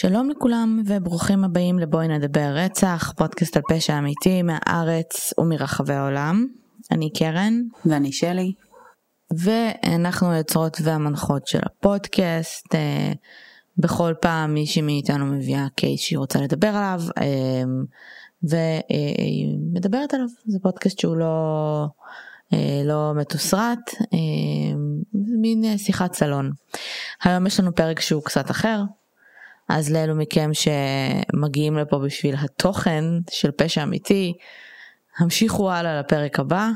שלום לכולם וברוכים הבאים לבואי נדבר רצח, פודקאסט על פשע אמיתי מהארץ ומרחבי העולם. אני קרן. ואני שלי. ואנחנו היוצרות והמנחות של הפודקאסט. אה, בכל פעם מישהי מאיתנו מביאה קייס שהיא רוצה לדבר עליו אה, ומדברת עליו. זה פודקאסט שהוא לא, אה, לא מתוסרט, מין שיחת סלון. היום יש לנו פרק שהוא קצת אחר, אז לאלו מכם שמגיעים לפה בשביל התוכן של פשע אמיתי, המשיכו הלאה לפרק הבא,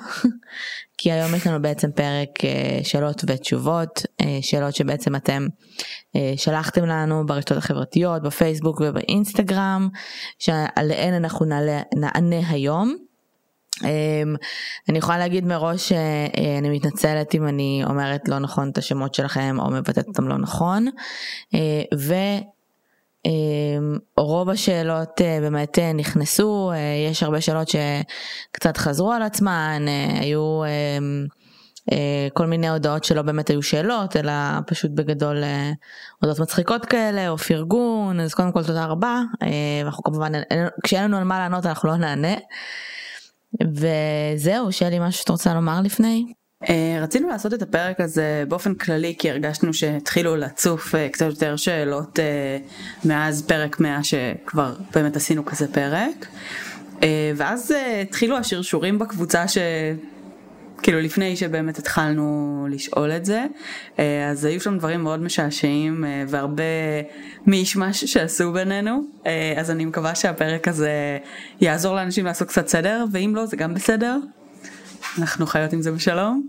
כי היום יש לנו בעצם פרק אה, שאלות ותשובות, אה, שאלות שבעצם אתם אה, שלחתם לנו ברשתות החברתיות, בפייסבוק ובאינסטגרם, שעליהן אנחנו נעלה, נענה היום. אני יכולה להגיד מראש שאני מתנצלת אם אני אומרת לא נכון את השמות שלכם או מבטאת אותם לא נכון. ו... אמ, רוב השאלות אה, באמת אה, נכנסו, אה, יש הרבה שאלות שקצת חזרו על עצמן, היו אמ, כל מיני הודעות שלא באמת היו שאלות, אלא פשוט בגדול הודעות מצחיקות כאלה, או פרגון, אז קודם כל תודה רבה, ואנחנו כמובן, כשאין לנו על מה לענות אנחנו לא נענה. וזהו, שלי משהו שאתה רוצה לומר לפני? אה, רצינו לעשות את הפרק הזה באופן כללי כי הרגשנו שהתחילו לצוף אה, קצת יותר שאלות אה, מאז פרק 100 שכבר באמת עשינו כזה פרק. ואז התחילו השרשורים בקבוצה ש... כאילו לפני שבאמת התחלנו לשאול את זה, אז היו שם דברים מאוד משעשעים והרבה מישמש שעשו בינינו, אז אני מקווה שהפרק הזה יעזור לאנשים לעשות קצת סדר, ואם לא זה גם בסדר. אנחנו חיות עם זה בשלום.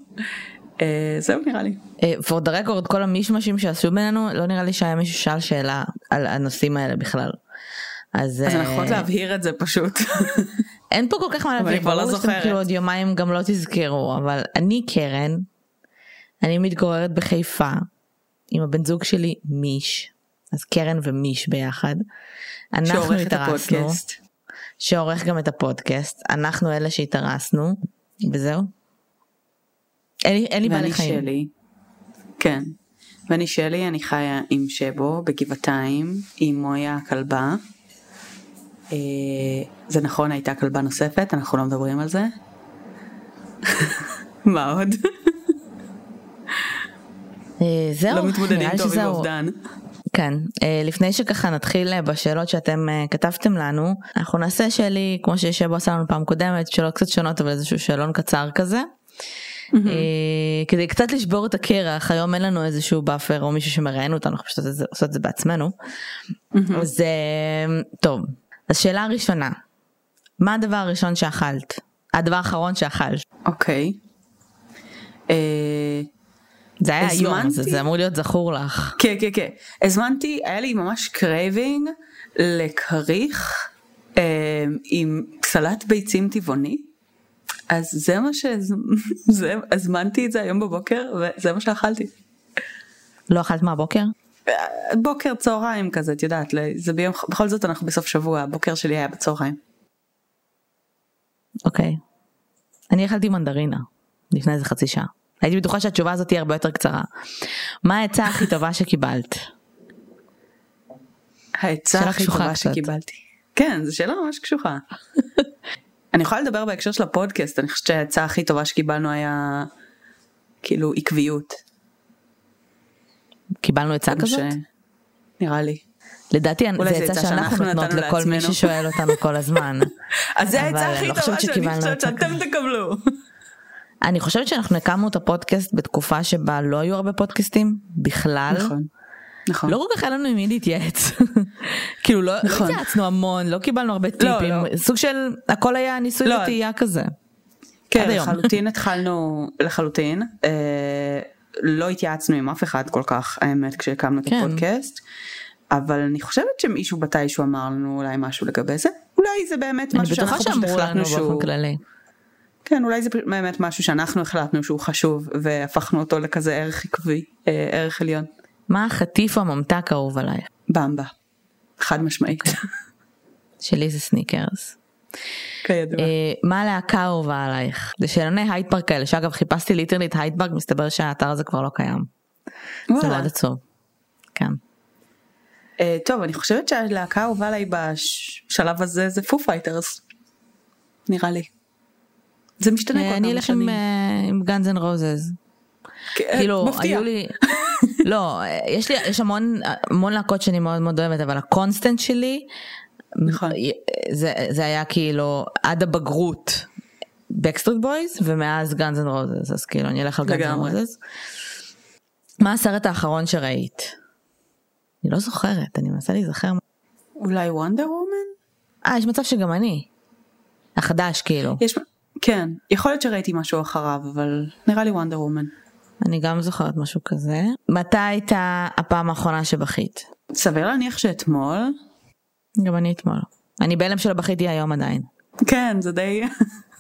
Uh, זהו נראה לי. for the record כל המישמשים שעשו בינינו לא נראה לי שהיה מישהו שאל שאלה על הנושאים האלה בכלל. אז, אז אנחנו יכולות להבהיר את זה פשוט. אין פה כל כך מה להבהיר, ברור לא שאתם כאילו עוד יומיים גם לא תזכרו אבל אני קרן, אני מתגוררת בחיפה עם הבן זוג שלי מיש, אז קרן ומיש ביחד. אנחנו התארסנו, שעורך גם את הפודקאסט, אנחנו אלה שהתארסנו וזהו? אין לי בעלי חיים. שלי, כן. ואני שלי, אני חיה עם שבו בגבעתיים, עם מויה הכלבה. אה, זה נכון, הייתה כלבה נוספת, אנחנו לא מדברים על זה. מה עוד? אה, זהו, לא מתמודדים טוב עם אובדן. כן, אה, לפני שככה נתחיל אה, בשאלות שאתם אה, כתבתם לנו, אנחנו נעשה שלי, כמו ששבו עשה לנו פעם קודמת, שאלות קצת שונות אבל איזשהו שאלון קצר כזה. Mm-hmm. כדי קצת לשבור את הקרח, היום אין לנו איזשהו buffer או מישהו שמראיין אותנו, אנחנו פשוט עושות את זה בעצמנו. Mm-hmm. אז טוב, אז שאלה ראשונה, מה הדבר הראשון שאכלת? הדבר האחרון שאכלת. אוקיי. Okay. זה היה היום, זה, זה אמור להיות זכור לך. כן, כן, כן. הזמנתי, היה לי ממש craving לכריך אה, עם סלט ביצים טבעוני. אז זה מה שהזמנתי את זה היום בבוקר וזה מה שאכלתי. לא אכלת מהבוקר? בוקר צהריים כזה את יודעת זה ביום בכל זאת אנחנו בסוף שבוע הבוקר שלי היה בצהריים. אוקיי. אני אכלתי מנדרינה לפני איזה חצי שעה. הייתי בטוחה שהתשובה הזאת תהיה הרבה יותר קצרה. מה העצה הכי טובה שקיבלת? העצה הכי טובה שקיבלתי. כן, זו שאלה ממש קשוחה. אני יכולה לדבר בהקשר של הפודקאסט, אני חושבת שהעצה הכי טובה שקיבלנו היה כאילו עקביות. קיבלנו עצה כזאת? ש... נראה לי. לדעתי זו עצה שאנחנו נותנות לכל מי ששואל אותנו כל הזמן. אז זו העצה הכי לא טובה שאני חושבת שאתם תקבלו. אני חושבת שאנחנו הקמנו את הפודקאסט בתקופה שבה לא היו הרבה פודקאסטים בכלל. נכון. נכון. לא כל כך היה לנו עם מי להתייעץ. כאילו לא, נכון. התייעצנו המון, לא קיבלנו הרבה לא, טיפים, לא, לא. סוג של הכל היה ניסוי לא. וטעייה כזה. כן, לחלוטין התחלנו, לחלוטין. אה, לא התייעצנו עם אף אחד כל כך, האמת, כשהקמנו את כן. הפודקאסט. אבל אני חושבת שמישהו מתישהו אמר לנו אולי משהו לגבי זה. אולי זה באמת משהו שאנחנו פשוט החלטנו שהוא... כללי. כן, אולי זה באמת משהו שאנחנו החלטנו שהוא חשוב והפכנו אותו לכזה ערך עקבי, אה, ערך עליון. מה החטיף הממתק האהוב עלייך? במבה, חד משמעית. שלי זה סניקרס. כידוע. אה, מה הלהקה האהובה עלייך? זה שאלוני הייד פארק כאלה, שאגב חיפשתי literally את הייד פארק, מסתבר שהאתר הזה כבר לא קיים. זה מאוד עצוב. כן. אה, טוב, אני חושבת שהלהקה האהובה עליי בשלב הזה זה פו פייטרס. נראה לי. זה משתנה כל אה, כמה אני אלך עם, שנים. אה, גאנז אנד רוזז. כאילו מפתיע. היו לי לא יש לי יש המון המון להקות שאני מאוד מאוד אוהבת אבל ה constant שלי נכון. זה זה היה כאילו עד הבגרות בקסטריט בויז ומאז גאנז אנד רוזס אז כאילו אני אלך על גאנז אנד. רוזס. מה הסרט האחרון שראית? אני לא זוכרת אני מנסה להיזכר. אולי וונדר וומן? אה יש מצב שגם אני. החדש כאילו יש... כן, יכול להיות שראיתי משהו אחריו, אבל נראה לי וונדר וומן. אני גם זוכרת משהו כזה. מתי הייתה הפעם האחרונה שבכית? סביר להניח שאתמול, גם אני אתמול. אני בהלם שלא בכיתי היום עדיין. כן, זה די...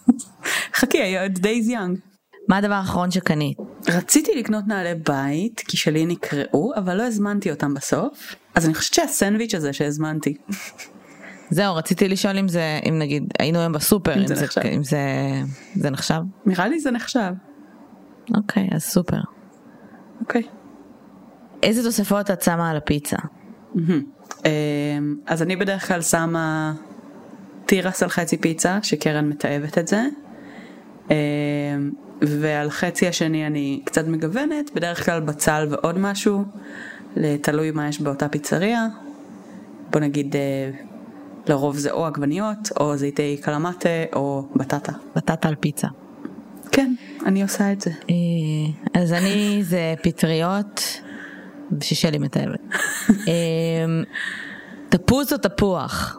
חכי, it's days young. מה הדבר האחרון שקנית? רציתי לקנות נעלי בית, כי שלי נקרעו, אבל לא הזמנתי אותם בסוף. אז אני חושבת שהסנדוויץ' הזה שהזמנתי. זהו רציתי לשאול אם זה אם נגיד היינו היום בסופר אם אם זה זה נחשב. אם זה זה נחשב נראה לי זה נחשב. אוקיי אז סופר אוקיי. איזה תוספות את שמה על הפיצה. אמ, אז אני בדרך כלל שמה תירס על חצי פיצה, שקרן מתעבת את זה. אמ, ועל חצי השני אני קצת מגוונת, בדרך כלל בצל ועוד משהו, תלוי מה יש באותה פיצריה. בוא נגיד, אה, לרוב זה או עגבניות, או זיתי קלמטה, או בטטה. בטטה על פיצה כן, אני עושה את זה. אה, אז אני זה פטריות ששלי מתאבת אה, תפוז או תפוח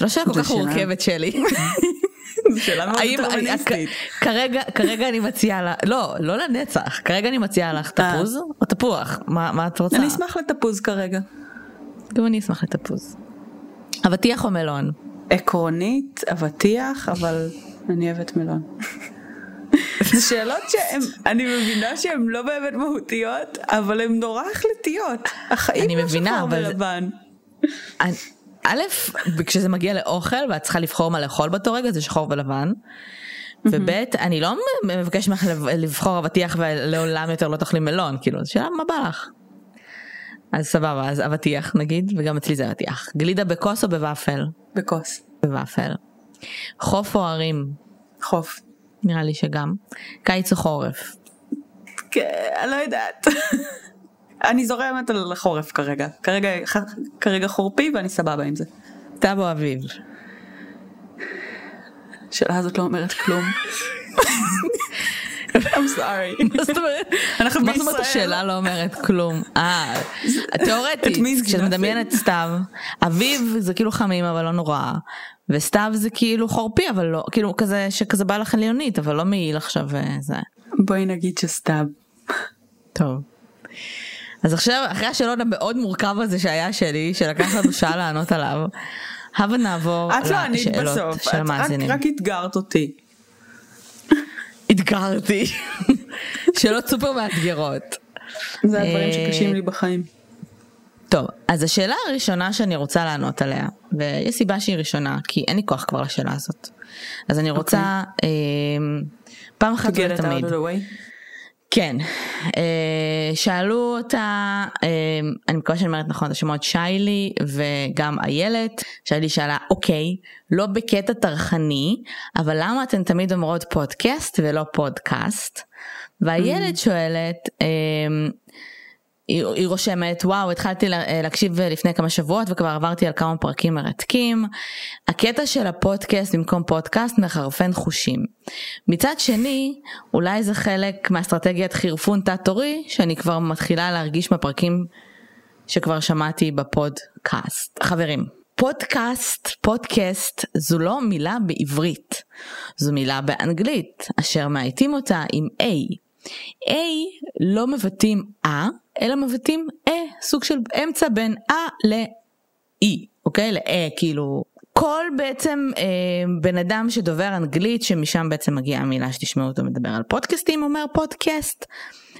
לא שאלה כל כך מורכבת שלי. זו שאלה מאוד דטרמיניסטית. כרגע כרגע אני מציעה לה לא לא לנצח כרגע אני מציעה לך תפוז או תפוח מה מה את רוצה? אני אשמח לתפוז כרגע. גם אני אשמח לתפוז. אבטיח או מלון? עקרונית אבטיח אבל אני אוהבת מלון. זה שאלות שהן, אני מבינה שהן לא באמת מהותיות אבל הן נורא החלטיות. החיים אני לא מבינה, שחור ולבן. א', כשזה מגיע לאוכל ואת צריכה לבחור מה לאכול באותו רגע זה שחור ולבן. וב' אני לא מבקש ממך לב- לבחור אבטיח ולעולם יותר לא תאכלי מלון כאילו זו שאלה מה בא לך. אז סבבה אז אבטיח נגיד וגם אצלי זה אבטיח גלידה בכוס או בוואפל? בכוס. בוואפל. חוף או ערים? חוף. נראה לי שגם. קיץ או חורף? כן, אני לא יודעת. אני זורמת על החורף כרגע. כרגע, כרגע חורפי ואני סבבה עם זה. סתיו או אביב? השאלה הזאת לא אומרת כלום. I'm sorry. מה זאת אומרת? אנחנו מה זאת אומרת בישראל. השאלה לא אומרת כלום? אה, תיאורטית, כשאת. מדמיינת סתיו, אביב זה כאילו חמים אבל לא נורא, וסתיו זה כאילו חורפי אבל לא, כאילו כזה שכזה בא לך עליונית אבל לא מעיל עכשיו וזה. בואי נגיד שסתיו. טוב. אז עכשיו אחרי השאלון המאוד מורכב הזה שהיה שלי שלקח לנו שעה לענות עליו, הבה נעבור את לא ענית לשאלות בסוף. של את המאזינים. רק אתגרת אותי. אתגרתי. שאלות סופר מאתגרות. זה הדברים אה, שקשים לי בחיים. טוב, אז השאלה הראשונה שאני רוצה לענות עליה, ויש סיבה שהיא ראשונה, כי אין לי כוח כבר לשאלה הזאת. אז אני רוצה אה, פעם אחת ולתמיד. כן, אה, שאלו אותה, אה, אני מקווה שאני אומרת נכון את השמות, שיילי וגם איילת, שיילי שאלה, אוקיי, לא בקטע טרחני, אבל למה אתן תמיד אומרות פודקאסט ולא פודקאסט? ואיילת שואלת, אה, היא, היא רושמת וואו התחלתי לה- להקשיב לפני כמה שבועות וכבר עברתי על כמה פרקים מרתקים. הקטע של הפודקאסט במקום פודקאסט מחרפן חושים. מצד שני אולי זה חלק מאסטרטגיית חירפון תת-תורי שאני כבר מתחילה להרגיש בפרקים שכבר שמעתי בפודקאסט. חברים, פודקאסט, פודקאסט זו לא מילה בעברית, זו מילה באנגלית אשר מאייתים אותה עם A. A לא מבטאים אה, אלא מבטאים אה, סוג של אמצע בין אה ל-E, אוקיי? לאה, כאילו. כל בעצם אה, בן אדם שדובר אנגלית, שמשם בעצם מגיעה המילה שתשמעו אותו מדבר על פודקאסטים, אומר פודקאסט.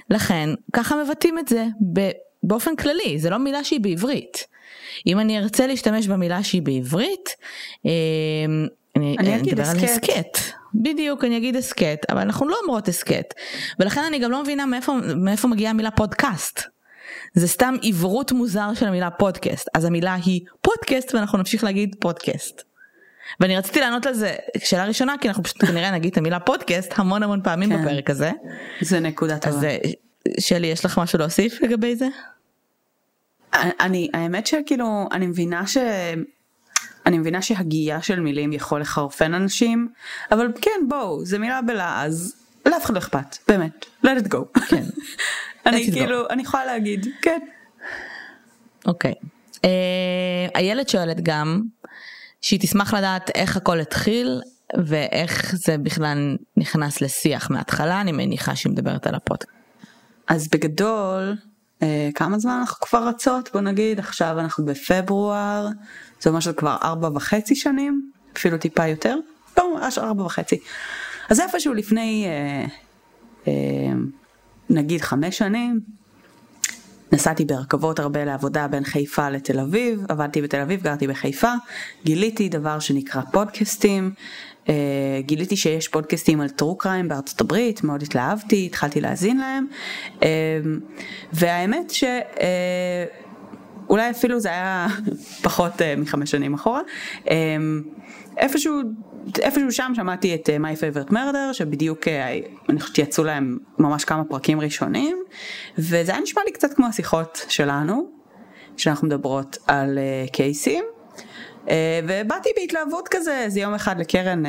לכן, ככה מבטאים את זה ב- באופן כללי, זה לא מילה שהיא בעברית. אם אני ארצה להשתמש במילה שהיא בעברית, אה, אני, אני אגיד אדבר על הסכת. בדיוק, אני אגיד הסכת, אבל אנחנו לא אומרות הסכת. ולכן אני גם לא מבינה מאיפה, מאיפה מגיעה המילה פודקאסט. זה סתם עברות מוזר של המילה פודקאסט, אז המילה היא פודקאסט ואנחנו נמשיך להגיד פודקאסט. ואני רציתי לענות על זה שאלה ראשונה כי אנחנו פשוט כנראה נגיד את המילה פודקאסט המון המון פעמים כן. בפרק הזה. זה נקודה טובה. אז אה, שלי יש לך משהו להוסיף לגבי זה? אני האמת שכאילו אני מבינה ש... אני מבינה שהגייה של מילים יכול לחרפן אנשים אבל כן בואו זה מילה בלעז לאף אחד לא אכפת באמת let it go. כן. אני. כאילו אני יכולה להגיד כן. אוקיי. אה, איילת שואלת גם שהיא תשמח לדעת איך הכל התחיל ואיך זה בכלל נכנס לשיח מההתחלה אני מניחה שהיא מדברת על הפודקאסט. אז בגדול אה, כמה זמן אנחנו כבר רצות בוא נגיד עכשיו אנחנו בפברואר זה אומר שזה כבר ארבע וחצי שנים אפילו טיפה יותר. לא ממש ארבע וחצי. אז איפשהו לפני אה, אה, נגיד חמש שנים נסעתי ברכבות הרבה לעבודה בין חיפה לתל אביב, עבדתי בתל אביב, גרתי בחיפה, גיליתי דבר שנקרא פודקאסטים, אה, גיליתי שיש פודקאסטים על טרו קריים בארצות הברית, מאוד התלהבתי, התחלתי להאזין להם, אה, והאמת ש... אה, אולי אפילו זה היה פחות uh, מחמש שנים אחורה. Um, איפשהו, איפשהו שם שמעתי את uh, My Favorite Murder שבדיוק uh, אני חושבת שיצאו להם ממש כמה פרקים ראשונים וזה היה נשמע לי קצת כמו השיחות שלנו שאנחנו מדברות על קייסים. ובאתי בהתלהבות כזה איזה יום אחד לקרן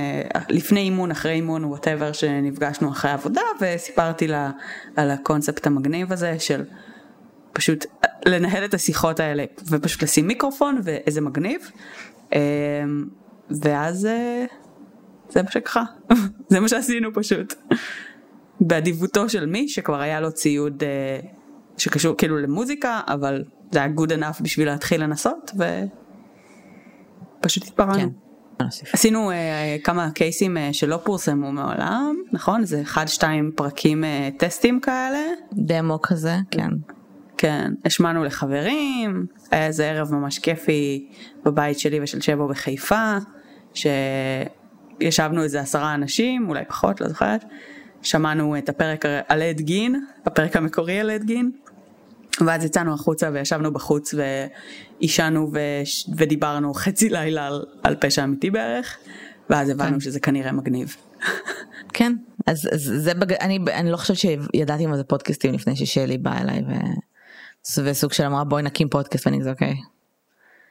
לפני אימון אחרי אימון whatever שנפגשנו אחרי עבודה וסיפרתי לה על הקונספט המגניב הזה של פשוט לנהל את השיחות האלה ופשוט לשים מיקרופון ואיזה מגניב אמ, ואז אה, זה מה שקרה זה מה שעשינו פשוט באדיבותו של מי שכבר היה לו ציוד אה, שקשור כאילו למוזיקה אבל זה היה good enough בשביל להתחיל לנסות ופשוט התפרענו. כן. עשינו uh, כמה קייסים uh, שלא פורסמו מעולם נכון זה אחד שתיים פרקים uh, טסטים כאלה דמו כזה כן. כן, השמענו לחברים, היה איזה ערב ממש כיפי בבית שלי ושל שבו בחיפה, שישבנו איזה עשרה אנשים, אולי פחות, לא זוכרת, שמענו את הפרק על עד גין, הפרק המקורי על עד גין, ואז יצאנו החוצה וישבנו בחוץ ועישנו וש... ודיברנו חצי לילה על, על פשע אמיתי בערך, ואז הבנו כן. שזה כנראה מגניב. כן אז, אז זה בג... אני אני לא חושבת שידעתי מה זה פודקאסטים לפני ששלי באה אליי ו... וסוג של אמרה בואי נקים פודקאסט ואני כזה אוקיי.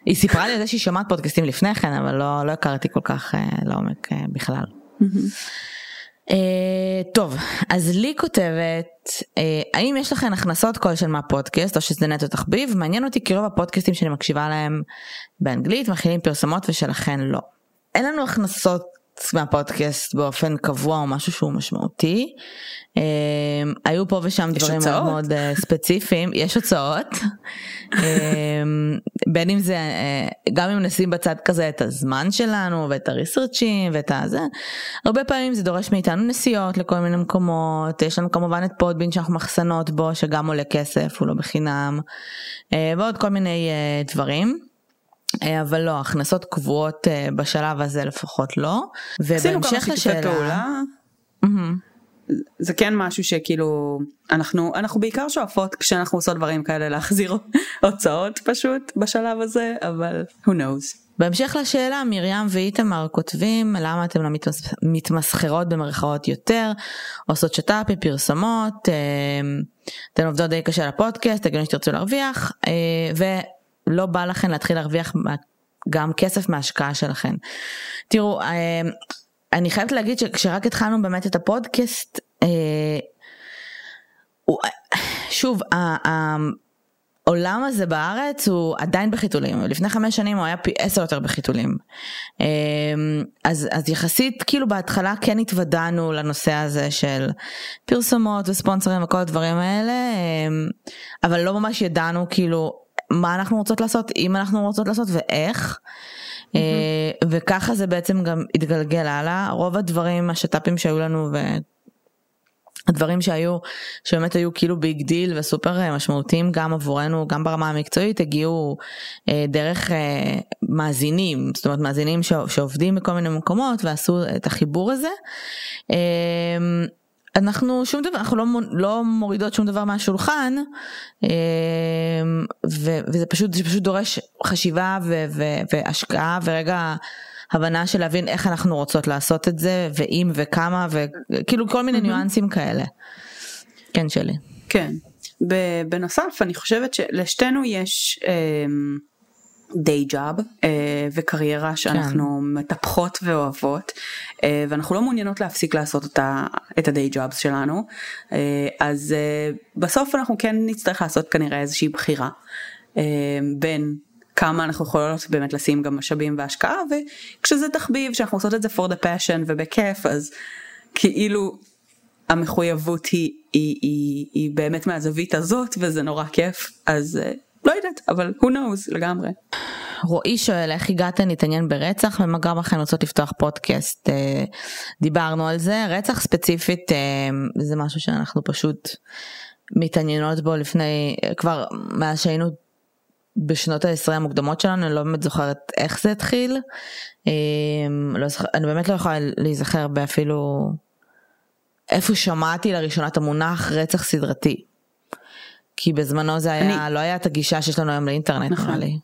היא סיפרה לי על זה שהיא שמעת פודקאסטים לפני כן אבל לא לא הכרתי כל כך אה, לעומק אה, בכלל. אה, טוב אז לי כותבת אה, האם יש לכם הכנסות כלשהן מהפודקאסט או שזה נטו תחביב מעניין אותי כי רוב הפודקאסטים שאני מקשיבה להם באנגלית מכילים פרסומות ושלכן לא. אין לנו הכנסות מהפודקאסט באופן קבוע או משהו שהוא משמעותי. אה, היו פה ושם דברים מאוד? מאוד אה, ספציפיים יש הוצאות אה, בין אם זה אה, גם אם נשים בצד כזה את הזמן שלנו ואת הריסרצ'ים ואת הזה הרבה פעמים זה דורש מאיתנו נסיעות לכל מיני מקומות יש לנו כמובן את פודבין שאנחנו מחסנות בו שגם עולה כסף הוא לא בחינם אה, ועוד כל מיני דברים. אה, אבל לא הכנסות קבועות אה, בשלב הזה לפחות לא עשינו כמה ובהמשך שיתופי לשאלה פעולה. זה כן משהו שכאילו אנחנו אנחנו בעיקר שואפות כשאנחנו עושות דברים כאלה להחזיר הוצאות פשוט בשלב הזה אבל who knows. בהמשך לשאלה מרים ואיתמר כותבים למה אתם לא מתמס... מתמסחרות במרכאות יותר עושות שת"פים פרסומות אה, אתן עובדות די קשה לפודקאסט הגיוני שתרצו להרוויח ולא בא לכם להתחיל להרוויח גם כסף מההשקעה שלכם. תראו אה, אני חייבת להגיד שכשרק התחלנו באמת את הפודקאסט אה, שוב העולם הזה בארץ הוא עדיין בחיתולים לפני חמש שנים הוא היה פי עשר יותר בחיתולים אמ, אז אז יחסית כאילו בהתחלה כן התוודענו לנושא הזה של פרסומות וספונסרים וכל הדברים האלה אמ, אבל לא ממש ידענו כאילו מה אנחנו רוצות לעשות אם אנחנו רוצות לעשות ואיך. אה, וככה זה בעצם גם התגלגל הלאה רוב הדברים השת"פים שהיו לנו ו... הדברים שהיו שבאמת היו כאילו big deal וסופר אה, משמעותיים גם עבורנו גם ברמה המקצועית הגיעו אה, דרך מאזינים זאת אומרת מאזינים שעובדים בכל מיני מקומות ועשו את החיבור הזה. אה, אנחנו שום דבר אנחנו לא, לא מורידות שום דבר מהשולחן אמ, ו, וזה פשוט זה פשוט דורש חשיבה ו, ו, והשקעה ורגע הבנה של להבין איך אנחנו רוצות לעשות את זה ואם וכמה וכאילו כל מיני mm-hmm. ניואנסים כאלה. כן שלי. כן. בנוסף אני חושבת שלשתינו יש דיי ג'אב וקריירה שאנחנו כן. מטפחות ואוהבות uh, ואנחנו לא מעוניינות להפסיק לעשות אותה, את הדיי ג'אבס שלנו uh, אז uh, בסוף אנחנו כן נצטרך לעשות כנראה איזושהי בחירה uh, בין כמה אנחנו יכולות באמת לשים גם משאבים והשקעה וכשזה תחביב שאנחנו עושות את זה for the passion ובכיף אז כאילו המחויבות היא, היא, היא, היא באמת מהזווית הזאת וזה נורא כיף אז לא יודעת אבל who knows לגמרי. רועי שואל איך הגעתן להתעניין ברצח ומה גרם לכם רוצות לפתוח פודקאסט אה, דיברנו על זה רצח ספציפית אה, זה משהו שאנחנו פשוט מתעניינות בו לפני כבר מאז שהיינו בשנות העשרה המוקדמות שלנו אני לא באמת זוכרת איך זה התחיל לא זוכר, אני באמת לא יכולה להיזכר באפילו איפה שמעתי לראשונה את המונח רצח סדרתי. כי בזמנו זה היה, אני... לא היה את הגישה שיש לנו היום לאינטרנט נכון. נראה לי.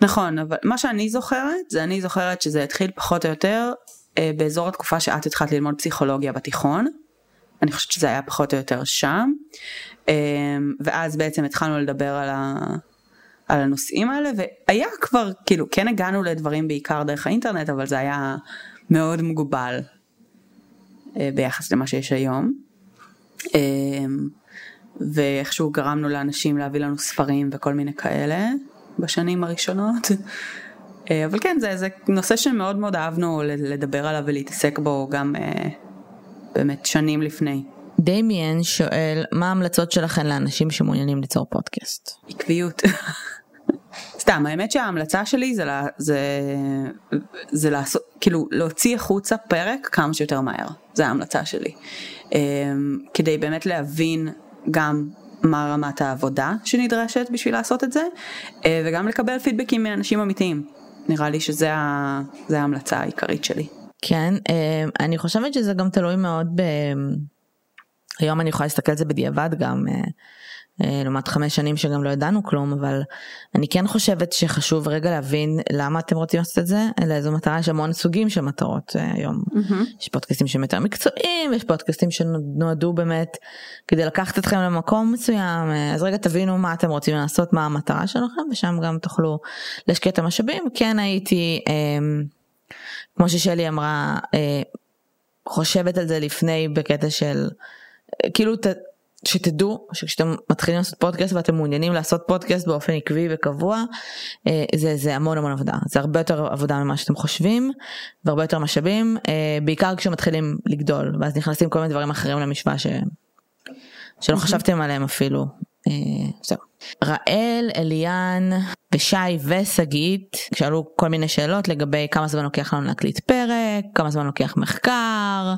נכון, אבל מה שאני זוכרת, זה אני זוכרת שזה התחיל פחות או יותר אה, באזור התקופה שאת התחלת ללמוד פסיכולוגיה בתיכון. אני חושבת שזה היה פחות או יותר שם. אה, ואז בעצם התחלנו לדבר על, ה... על הנושאים האלה, והיה כבר, כאילו, כן הגענו לדברים בעיקר דרך האינטרנט, אבל זה היה מאוד מוגבל אה, ביחס למה שיש היום. אה, ואיכשהו גרמנו לאנשים להביא לנו ספרים וכל מיני כאלה בשנים הראשונות. אה, אבל כן, זה, זה נושא שמאוד מאוד אהבנו לדבר עליו ולהתעסק בו גם אה, באמת שנים לפני. דמיאן שואל, מה ההמלצות שלכם לאנשים שמעוניינים ליצור פודקאסט? עקביות. סתם, האמת שההמלצה שלי זה, לה, זה, זה לעשות, כאילו להוציא החוצה פרק כמה שיותר מהר, זה ההמלצה שלי. אה, כדי באמת להבין גם מה רמת העבודה שנדרשת בשביל לעשות את זה, אה, וגם לקבל פידבקים מאנשים אמיתיים. נראה לי שזה ההמלצה העיקרית שלי. כן, אה, אני חושבת שזה גם תלוי מאוד ב... היום אני יכולה להסתכל על זה בדיעבד גם. אה, לעומת חמש שנים שגם לא ידענו כלום אבל אני כן חושבת שחשוב רגע להבין למה אתם רוצים לעשות את זה לאיזו מטרה יש המון סוגים של מטרות אה, היום mm-hmm. יש פודקאסטים שהם יותר מקצועיים יש פודקאסטים שנועדו באמת כדי לקחת אתכם למקום מסוים אה, אז רגע תבינו מה אתם רוצים לעשות מה המטרה שלכם ושם גם תוכלו להשקיע את המשאבים כן הייתי כמו ששלי אמרה חושבת על זה לפני בקטע של כאילו שתדעו שכשאתם מתחילים לעשות פודקאסט ואתם מעוניינים לעשות פודקאסט באופן עקבי וקבוע אה, זה זה המון המון עבודה זה הרבה יותר עבודה ממה שאתם חושבים והרבה יותר משאבים אה, בעיקר כשמתחילים לגדול ואז נכנסים כל מיני דברים אחרים למשוואה ש... שלא חשבתם עליהם אפילו. אה, זהו. ראל, אליאן ושי ושגית שאלו כל מיני שאלות לגבי כמה זמן לוקח לנו להקליט פרק כמה זמן לוקח מחקר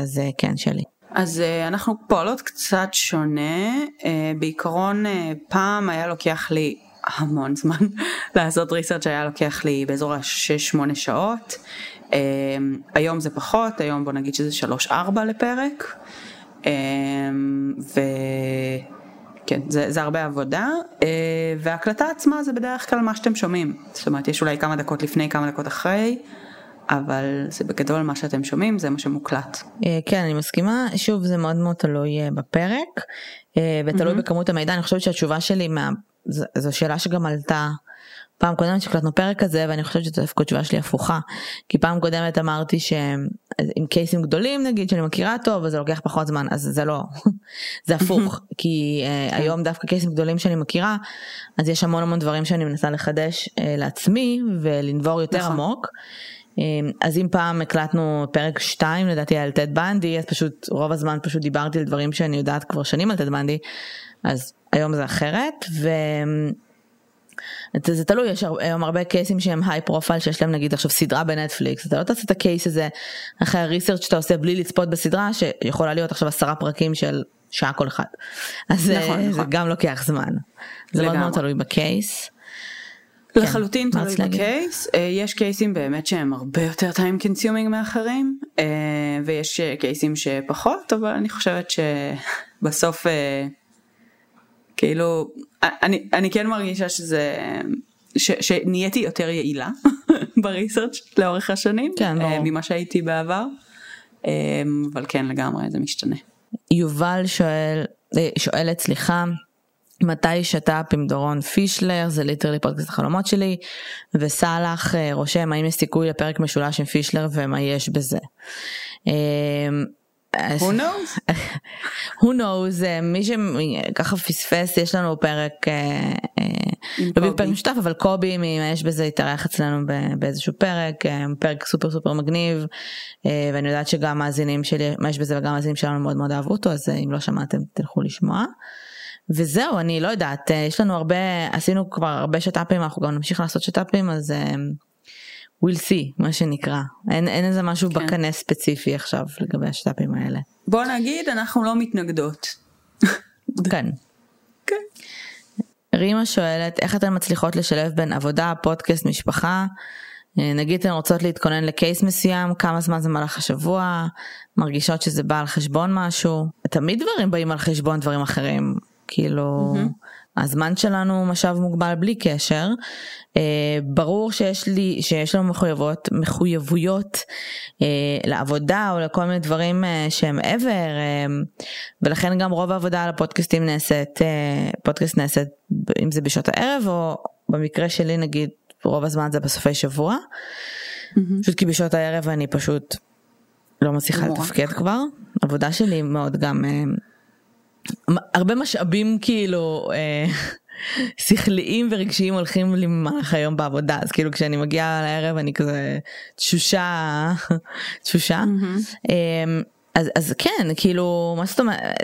אז כן שלי. אז uh, אנחנו פועלות קצת שונה, uh, בעיקרון uh, פעם היה לוקח לי המון זמן לעשות ריסרצ' היה לוקח לי באזור ה-6-8 שעות, היום זה פחות, היום בוא נגיד שזה 3-4 לפרק, וכן, זה, זה הרבה עבודה, וההקלטה עצמה זה בדרך כלל מה שאתם שומעים, זאת אומרת יש אולי כמה דקות לפני, כמה דקות אחרי. אבל זה בגדול מה שאתם שומעים זה מה שמוקלט. אה, כן אני מסכימה שוב זה מאוד מאוד תלוי אה, בפרק אה, ותלוי mm-hmm. בכמות המידע אני חושבת שהתשובה שלי מה... זו שאלה שגם עלתה פעם קודמת שהקלטנו פרק כזה ואני חושבת שזו דווקא התשובה שלי הפוכה כי פעם קודמת אמרתי שעם קייסים גדולים נגיד שאני מכירה טוב וזה לוקח פחות זמן אז זה לא זה הפוך כי uh, היום דווקא קייסים גדולים שאני מכירה אז יש המון המון דברים שאני מנסה לחדש uh, לעצמי ולנבור יותר נכון. עמוק. אמ, אז אם פעם הקלטנו פרק 2 לדעתי על טד בנדי אז פשוט רוב הזמן פשוט דיברתי על דברים שאני יודעת כבר שנים על טד בנדי אז היום זה אחרת ו... זה תלוי יש היום הרבה קייסים שהם high profile שיש להם נגיד עכשיו סדרה בנטפליקס אתה לא תעשה את ה case הזה אחרי ה research שאתה עושה בלי לצפות בסדרה שיכולה להיות עכשיו עשרה פרקים של שעה כל אחד אז נכון, זה נכון. גם לוקח זמן זה מאוד מאוד תלוי ב case. לחלוטין תלוי בקייס, אה, יש קייסים באמת שהם הרבה יותר time consuming מאחרים, אה, ויש קייסים שפחות, אבל אני חושבת שבסוף כאילו, אני, אני כן מרגישה שזה, ש, שנהייתי יותר יעילה בריסרצ' לאורך השנים, כן. ממה שהייתי בעבר, אבל כן לגמרי זה משתנה. יובל שואל, שואלת סליחה, מתי שת"פ עם דורון פישלר זה literally פודקאסט החלומות שלי וסאלח אה, רושם האם יש סיכוי לפרק משולש עם פישלר ומה יש בזה. אמ, who knows? who knows אה, מי שככה פספס יש לנו פרק אה, לא פרק משותף אבל קובי יש בזה התארח אצלנו באיזשהו פרק פרק סופר סופר מגניב ואני יודעת שגם מאזינים שלי מה יש בזה וגם מאזינים שלנו מאוד מאוד אהבו אותו אז אם לא שמעתם תלכו לשמוע. וזהו אני לא יודעת אה, יש לנו הרבה עשינו כבר הרבה שת"פים אנחנו גם נמשיך לעשות שת"פים אז אה, we'll see מה שנקרא אין, אין איזה משהו כן. בקנה ספציפי עכשיו לגבי השת"פים האלה. בוא נגיד אנחנו לא מתנגדות. כן. כן. רימה שואלת איך אתן מצליחות לשלב בין עבודה פודקאסט משפחה אה, נגיד אתן רוצות להתכונן לקייס מסוים כמה זמן זה מהלך השבוע מרגישות שזה בא על חשבון משהו תמיד דברים באים על חשבון דברים אחרים כאילו mm-hmm. הזמן שלנו משאב מוגבל בלי קשר. אה, ברור שיש לי שיש לנו מחויבות מחויבויות אה, לעבודה או לכל מיני דברים אה, שהם מעבר אה, ולכן גם רוב העבודה על הפודקאסטים נעשית אה, פודקאסט נעשית אם זה בשעות הערב או במקרה שלי נגיד רוב הזמן זה בסופי שבוע. Mm-hmm. פשוט כי בשעות הערב אני פשוט לא מצליחה לתפקד כבר עבודה שלי מאוד גם. הרבה משאבים כאילו אה, שכליים ורגשיים הולכים לי במהלך היום בעבודה אז כאילו כשאני מגיעה לערב אני כזה תשושה תשושה mm-hmm. אה, אז אז כן כאילו מה זאת אומרת.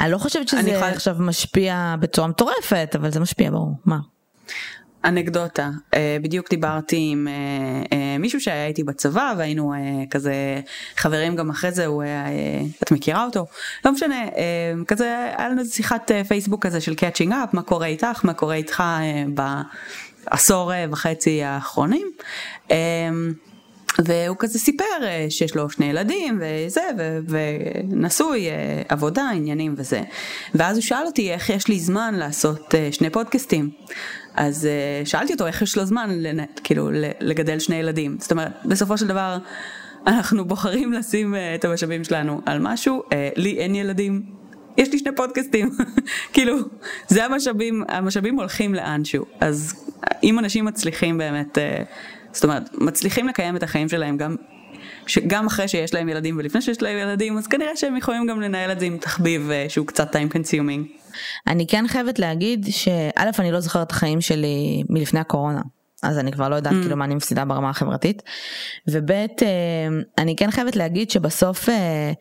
אני לא חושבת שזה יכול... עכשיו משפיע בצורה מטורפת אבל זה משפיע ברור מה. אנקדוטה, אה, בדיוק דיברתי עם אה, אה, מישהו שהיה איתי בצבא והיינו כזה חברים גם אחרי זה, הוא היה, את מכירה אותו? לא משנה, כזה היה לנו שיחת פייסבוק כזה של catching up, מה קורה איתך, מה קורה איתך בעשור וחצי האחרונים. והוא כזה סיפר שיש לו שני ילדים וזה ונשוי עבודה עניינים וזה. ואז הוא שאל אותי איך יש לי זמן לעשות שני פודקאסטים? אז שאלתי אותו איך יש לו זמן לנ... כאילו לגדל שני ילדים. זאת אומרת, בסופו של דבר אנחנו בוחרים לשים את המשאבים שלנו על משהו, לי אין ילדים, יש לי שני פודקאסטים, כאילו זה המשאבים, המשאבים הולכים לאנשהו, אז אם אנשים מצליחים באמת, uh, זאת אומרת, מצליחים לקיים את החיים שלהם גם שגם אחרי שיש להם ילדים ולפני שיש להם ילדים אז כנראה שהם יכולים גם לנהל את זה עם תחביב שהוא קצת time consuming. אני כן חייבת להגיד שא' אני לא זוכרת את החיים שלי מלפני הקורונה. אז אני כבר לא יודעת mm. כאילו מה אני מפסידה ברמה החברתית. וב' אה, אני כן חייבת להגיד שבסוף אה,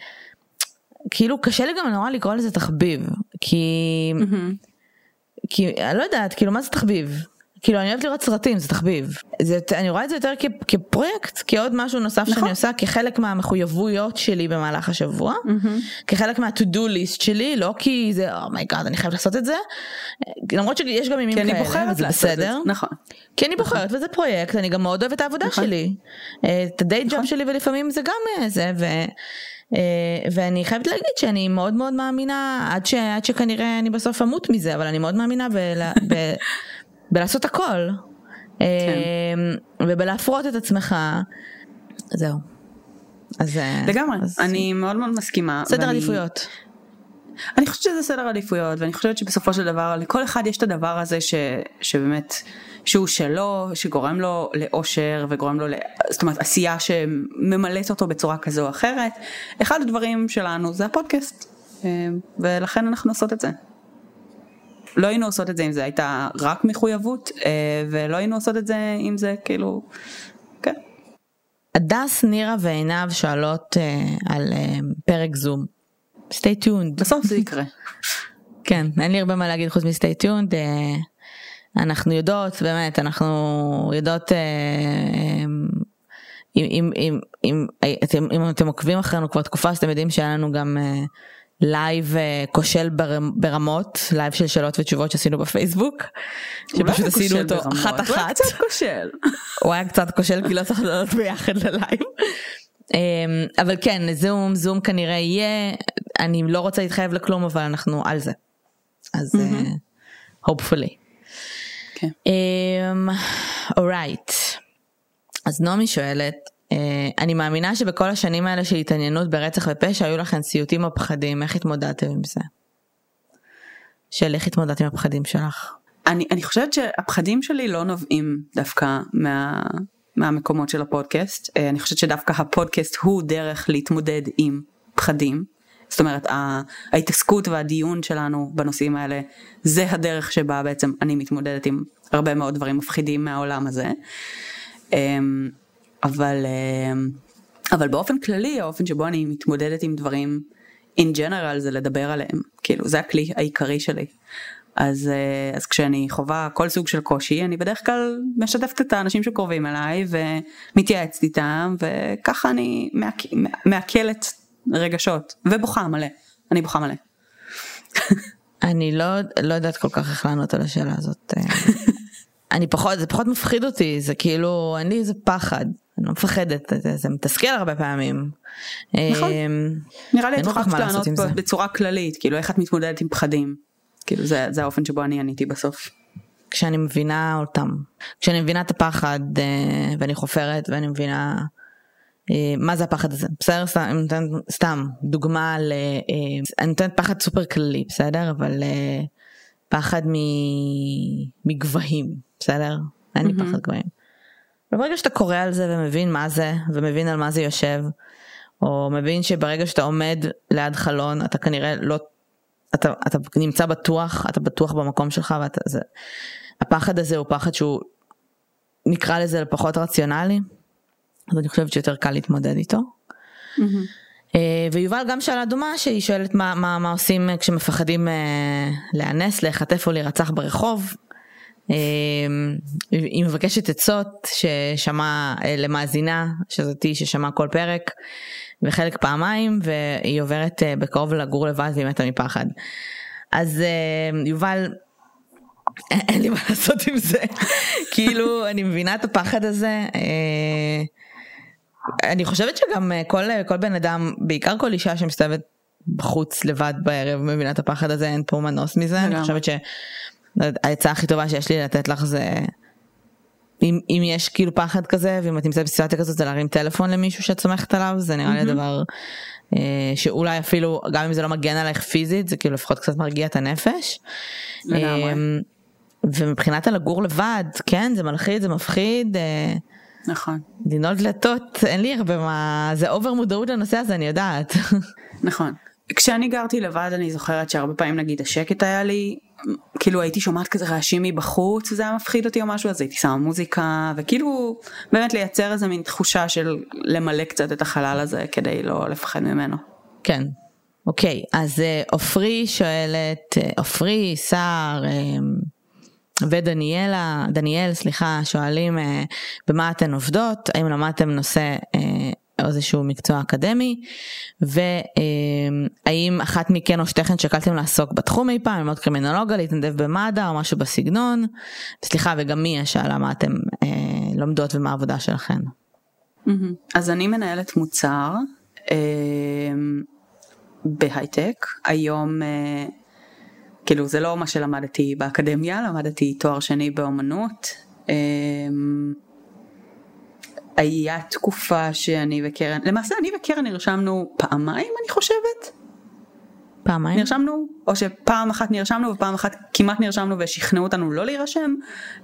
כאילו קשה לי גם נורא לקרוא לזה תחביב כי mm-hmm. כי אני לא יודעת כאילו מה זה תחביב כאילו אני אוהבת לראות סרטים זה תחביב זה אני רואה את זה יותר כ, כפרויקט כעוד משהו נוסף נכון. שאני עושה כחלק מהמחויבויות שלי במהלך השבוע mm-hmm. כחלק מה to do list שלי לא כי זה oh my god oh אני חייבת לעשות את זה למרות שיש גם ימים כאלה זה בסדר את זה. נכון כי אני בוחרת וזה פרויקט אני גם מאוד אוהבת את העבודה נכון. שלי אה, את הדיי ג'וב נכון. שלי ולפעמים זה גם אה, זה ו... Uh, ואני חייבת להגיד שאני מאוד מאוד מאמינה עד, ש, עד שכנראה אני בסוף אמות מזה אבל אני מאוד מאמינה ב, ב, בלעשות הכל. כן. אמ, ובלהפרות את עצמך. זהו. אז אה, לגמרי אז... אני מאוד מאוד מסכימה. סדר ואני... עדיפויות. אני חושבת שזה סדר עדיפויות ואני חושבת שבסופו של דבר לכל אחד יש את הדבר הזה ש... שבאמת שהוא שלו שגורם לו לאושר וגורם לו ל... זאת אומרת עשייה שממלאת אותו בצורה כזו או אחרת. אחד הדברים שלנו זה הפודקאסט אמ, ולכן אנחנו עושות את זה. לא היינו עושות את זה אם זה הייתה רק מחויבות, אה, ולא היינו עושות את זה אם זה כאילו, כן. הדס, נירה ועינב שואלות uh, על uh, פרק זום. stay tuned. בסוף זה יקרה. כן, אין לי הרבה מה להגיד חוץ מ-stay tuned. Uh, אנחנו יודעות, באמת, אנחנו יודעות, uh, um, אם, אם, אם, אם, אם, אתם, אם אתם עוקבים אחרינו כבר תקופה אז אתם יודעים שהיה לנו גם uh, לייב אה, כושל ברמות, לייב של שאלות ותשובות שעשינו בפייסבוק, שפשוט עשינו אותו אחת אחת. הוא היה קצת כושל. הוא היה קצת כושל כי לא צריך לעלות ביחד ללייב. אמ, אבל כן, זום, זום כנראה יהיה, אני לא רוצה להתחייב לכלום אבל אנחנו על זה. אז mm-hmm. hopefully. כן. אורייט. אמ, אז נעמי שואלת, אני מאמינה שבכל השנים האלה של התעניינות ברצח ופשע היו לכם סיוטים או פחדים, איך התמודדתם עם זה? של איך התמודדת עם הפחדים שלך? אני, אני חושבת שהפחדים שלי לא נובעים דווקא מה, מהמקומות של הפודקאסט, uh, אני חושבת שדווקא הפודקאסט הוא דרך להתמודד עם פחדים. זאת אומרת ההתעסקות והדיון שלנו בנושאים האלה זה הדרך שבה בעצם אני מתמודדת עם הרבה מאוד דברים מפחידים מהעולם הזה. אבל, אמ, אבל באופן כללי האופן שבו אני מתמודדת עם דברים in general זה לדבר עליהם, כאילו זה הכלי העיקרי שלי. אז, אה, אז כשאני חווה כל סוג של קושי אני בדרך כלל משתפת את האנשים שקרובים אליי ומתייעצת איתם וככה אני מעכלת רגשות ובוכה מלא, אני בוכה מלא. אני לא, לא יודעת כל כך איך לענות על השאלה הזאת. אני פחות, זה פחות מפחיד אותי, זה כאילו, אין לי איזה פחד, אני לא מפחדת, זה, זה מתסכל הרבה פעמים. נכון, אמ, נראה לי את יכולה לענות בצורה כללית, כאילו איך את מתמודדת עם פחדים, כאילו זה, זה האופן שבו אני עניתי בסוף. כשאני מבינה אותם, כשאני מבינה את הפחד אה, ואני חופרת ואני מבינה אה, מה זה הפחד הזה, בסדר? סתם, סתם דוגמה ל... אה, אני נותנת פחד סופר כללי, בסדר? אבל פחד מגבהים, בסדר? אין לי פחד גבוהים. וברגע שאתה קורא על זה ומבין מה זה, ומבין על מה זה יושב, או מבין שברגע שאתה עומד ליד חלון אתה כנראה לא, אתה, אתה נמצא בטוח, אתה בטוח במקום שלך, ואתה, זה, הפחד הזה הוא פחד שהוא נקרא לזה פחות רציונלי, אז אני חושבת שיותר קל להתמודד איתו. Mm-hmm. ויובל גם שאלה דומה שהיא שואלת מה, מה, מה עושים כשמפחדים אה, להיאנס, להיחטף או להירצח ברחוב. אה, היא מבקשת עצות ששמע אה, למאזינה שזאתי ששמע כל פרק וחלק פעמיים והיא עוברת אה, בקרוב לגור לבד והיא מתה מפחד. אז יובל אין לי מה לעשות עם זה כאילו אני מבינה את הפחד הזה. אני חושבת שגם כל, כל בן אדם בעיקר כל אישה שמסתובבת בחוץ לבד בערב מבינה את הפחד הזה אין פה מנוס מזה אני חושבת העצה הכי טובה שיש לי לתת לך זה אם, אם יש כאילו פחד כזה ואם את נמצאת בסיטואציה כזאת זה להרים טלפון למישהו שאת סומכת עליו זה נראה לי הדבר אה, שאולי אפילו גם אם זה לא מגן עלייך פיזית זה כאילו לפחות קצת מרגיע את הנפש. אה, ומבחינת הלגור לבד כן זה מלחיד זה מפחיד. אה, נכון. לנעול דלתות אין לי הרבה מה זה אובר מודעות לנושא הזה אני יודעת. נכון. כשאני גרתי לבד אני זוכרת שהרבה פעמים נגיד השקט היה לי כאילו הייתי שומעת כזה רעשים מבחוץ וזה היה מפחיד אותי או משהו אז הייתי שמה מוזיקה וכאילו באמת לייצר איזה מין תחושה של למלא קצת את החלל הזה כדי לא לפחד ממנו. כן. אוקיי אז אה, עופרי שואלת אה, עופרי סער אה, ודניאלה דניאל סליחה שואלים במה אתן עובדות האם למדתם נושא איזשהו מקצוע אקדמי והאם אחת מכן או שתיכן שקלתם לעסוק בתחום אי פעם, ללמוד קרימינולוגיה, להתנדב במד"א או משהו בסגנון. סליחה וגם מי שאלה מה אתם אה, לומדות ומה העבודה שלכן. אז אני מנהלת מוצר אה, בהייטק היום אה, כאילו זה לא מה שלמדתי באקדמיה למדתי תואר שני באומנות. אה, היה תקופה שאני וקרן, למעשה אני וקרן נרשמנו פעמיים אני חושבת. פעמיים? נרשמנו, או שפעם אחת נרשמנו ופעם אחת כמעט נרשמנו ושכנעו אותנו לא להירשם.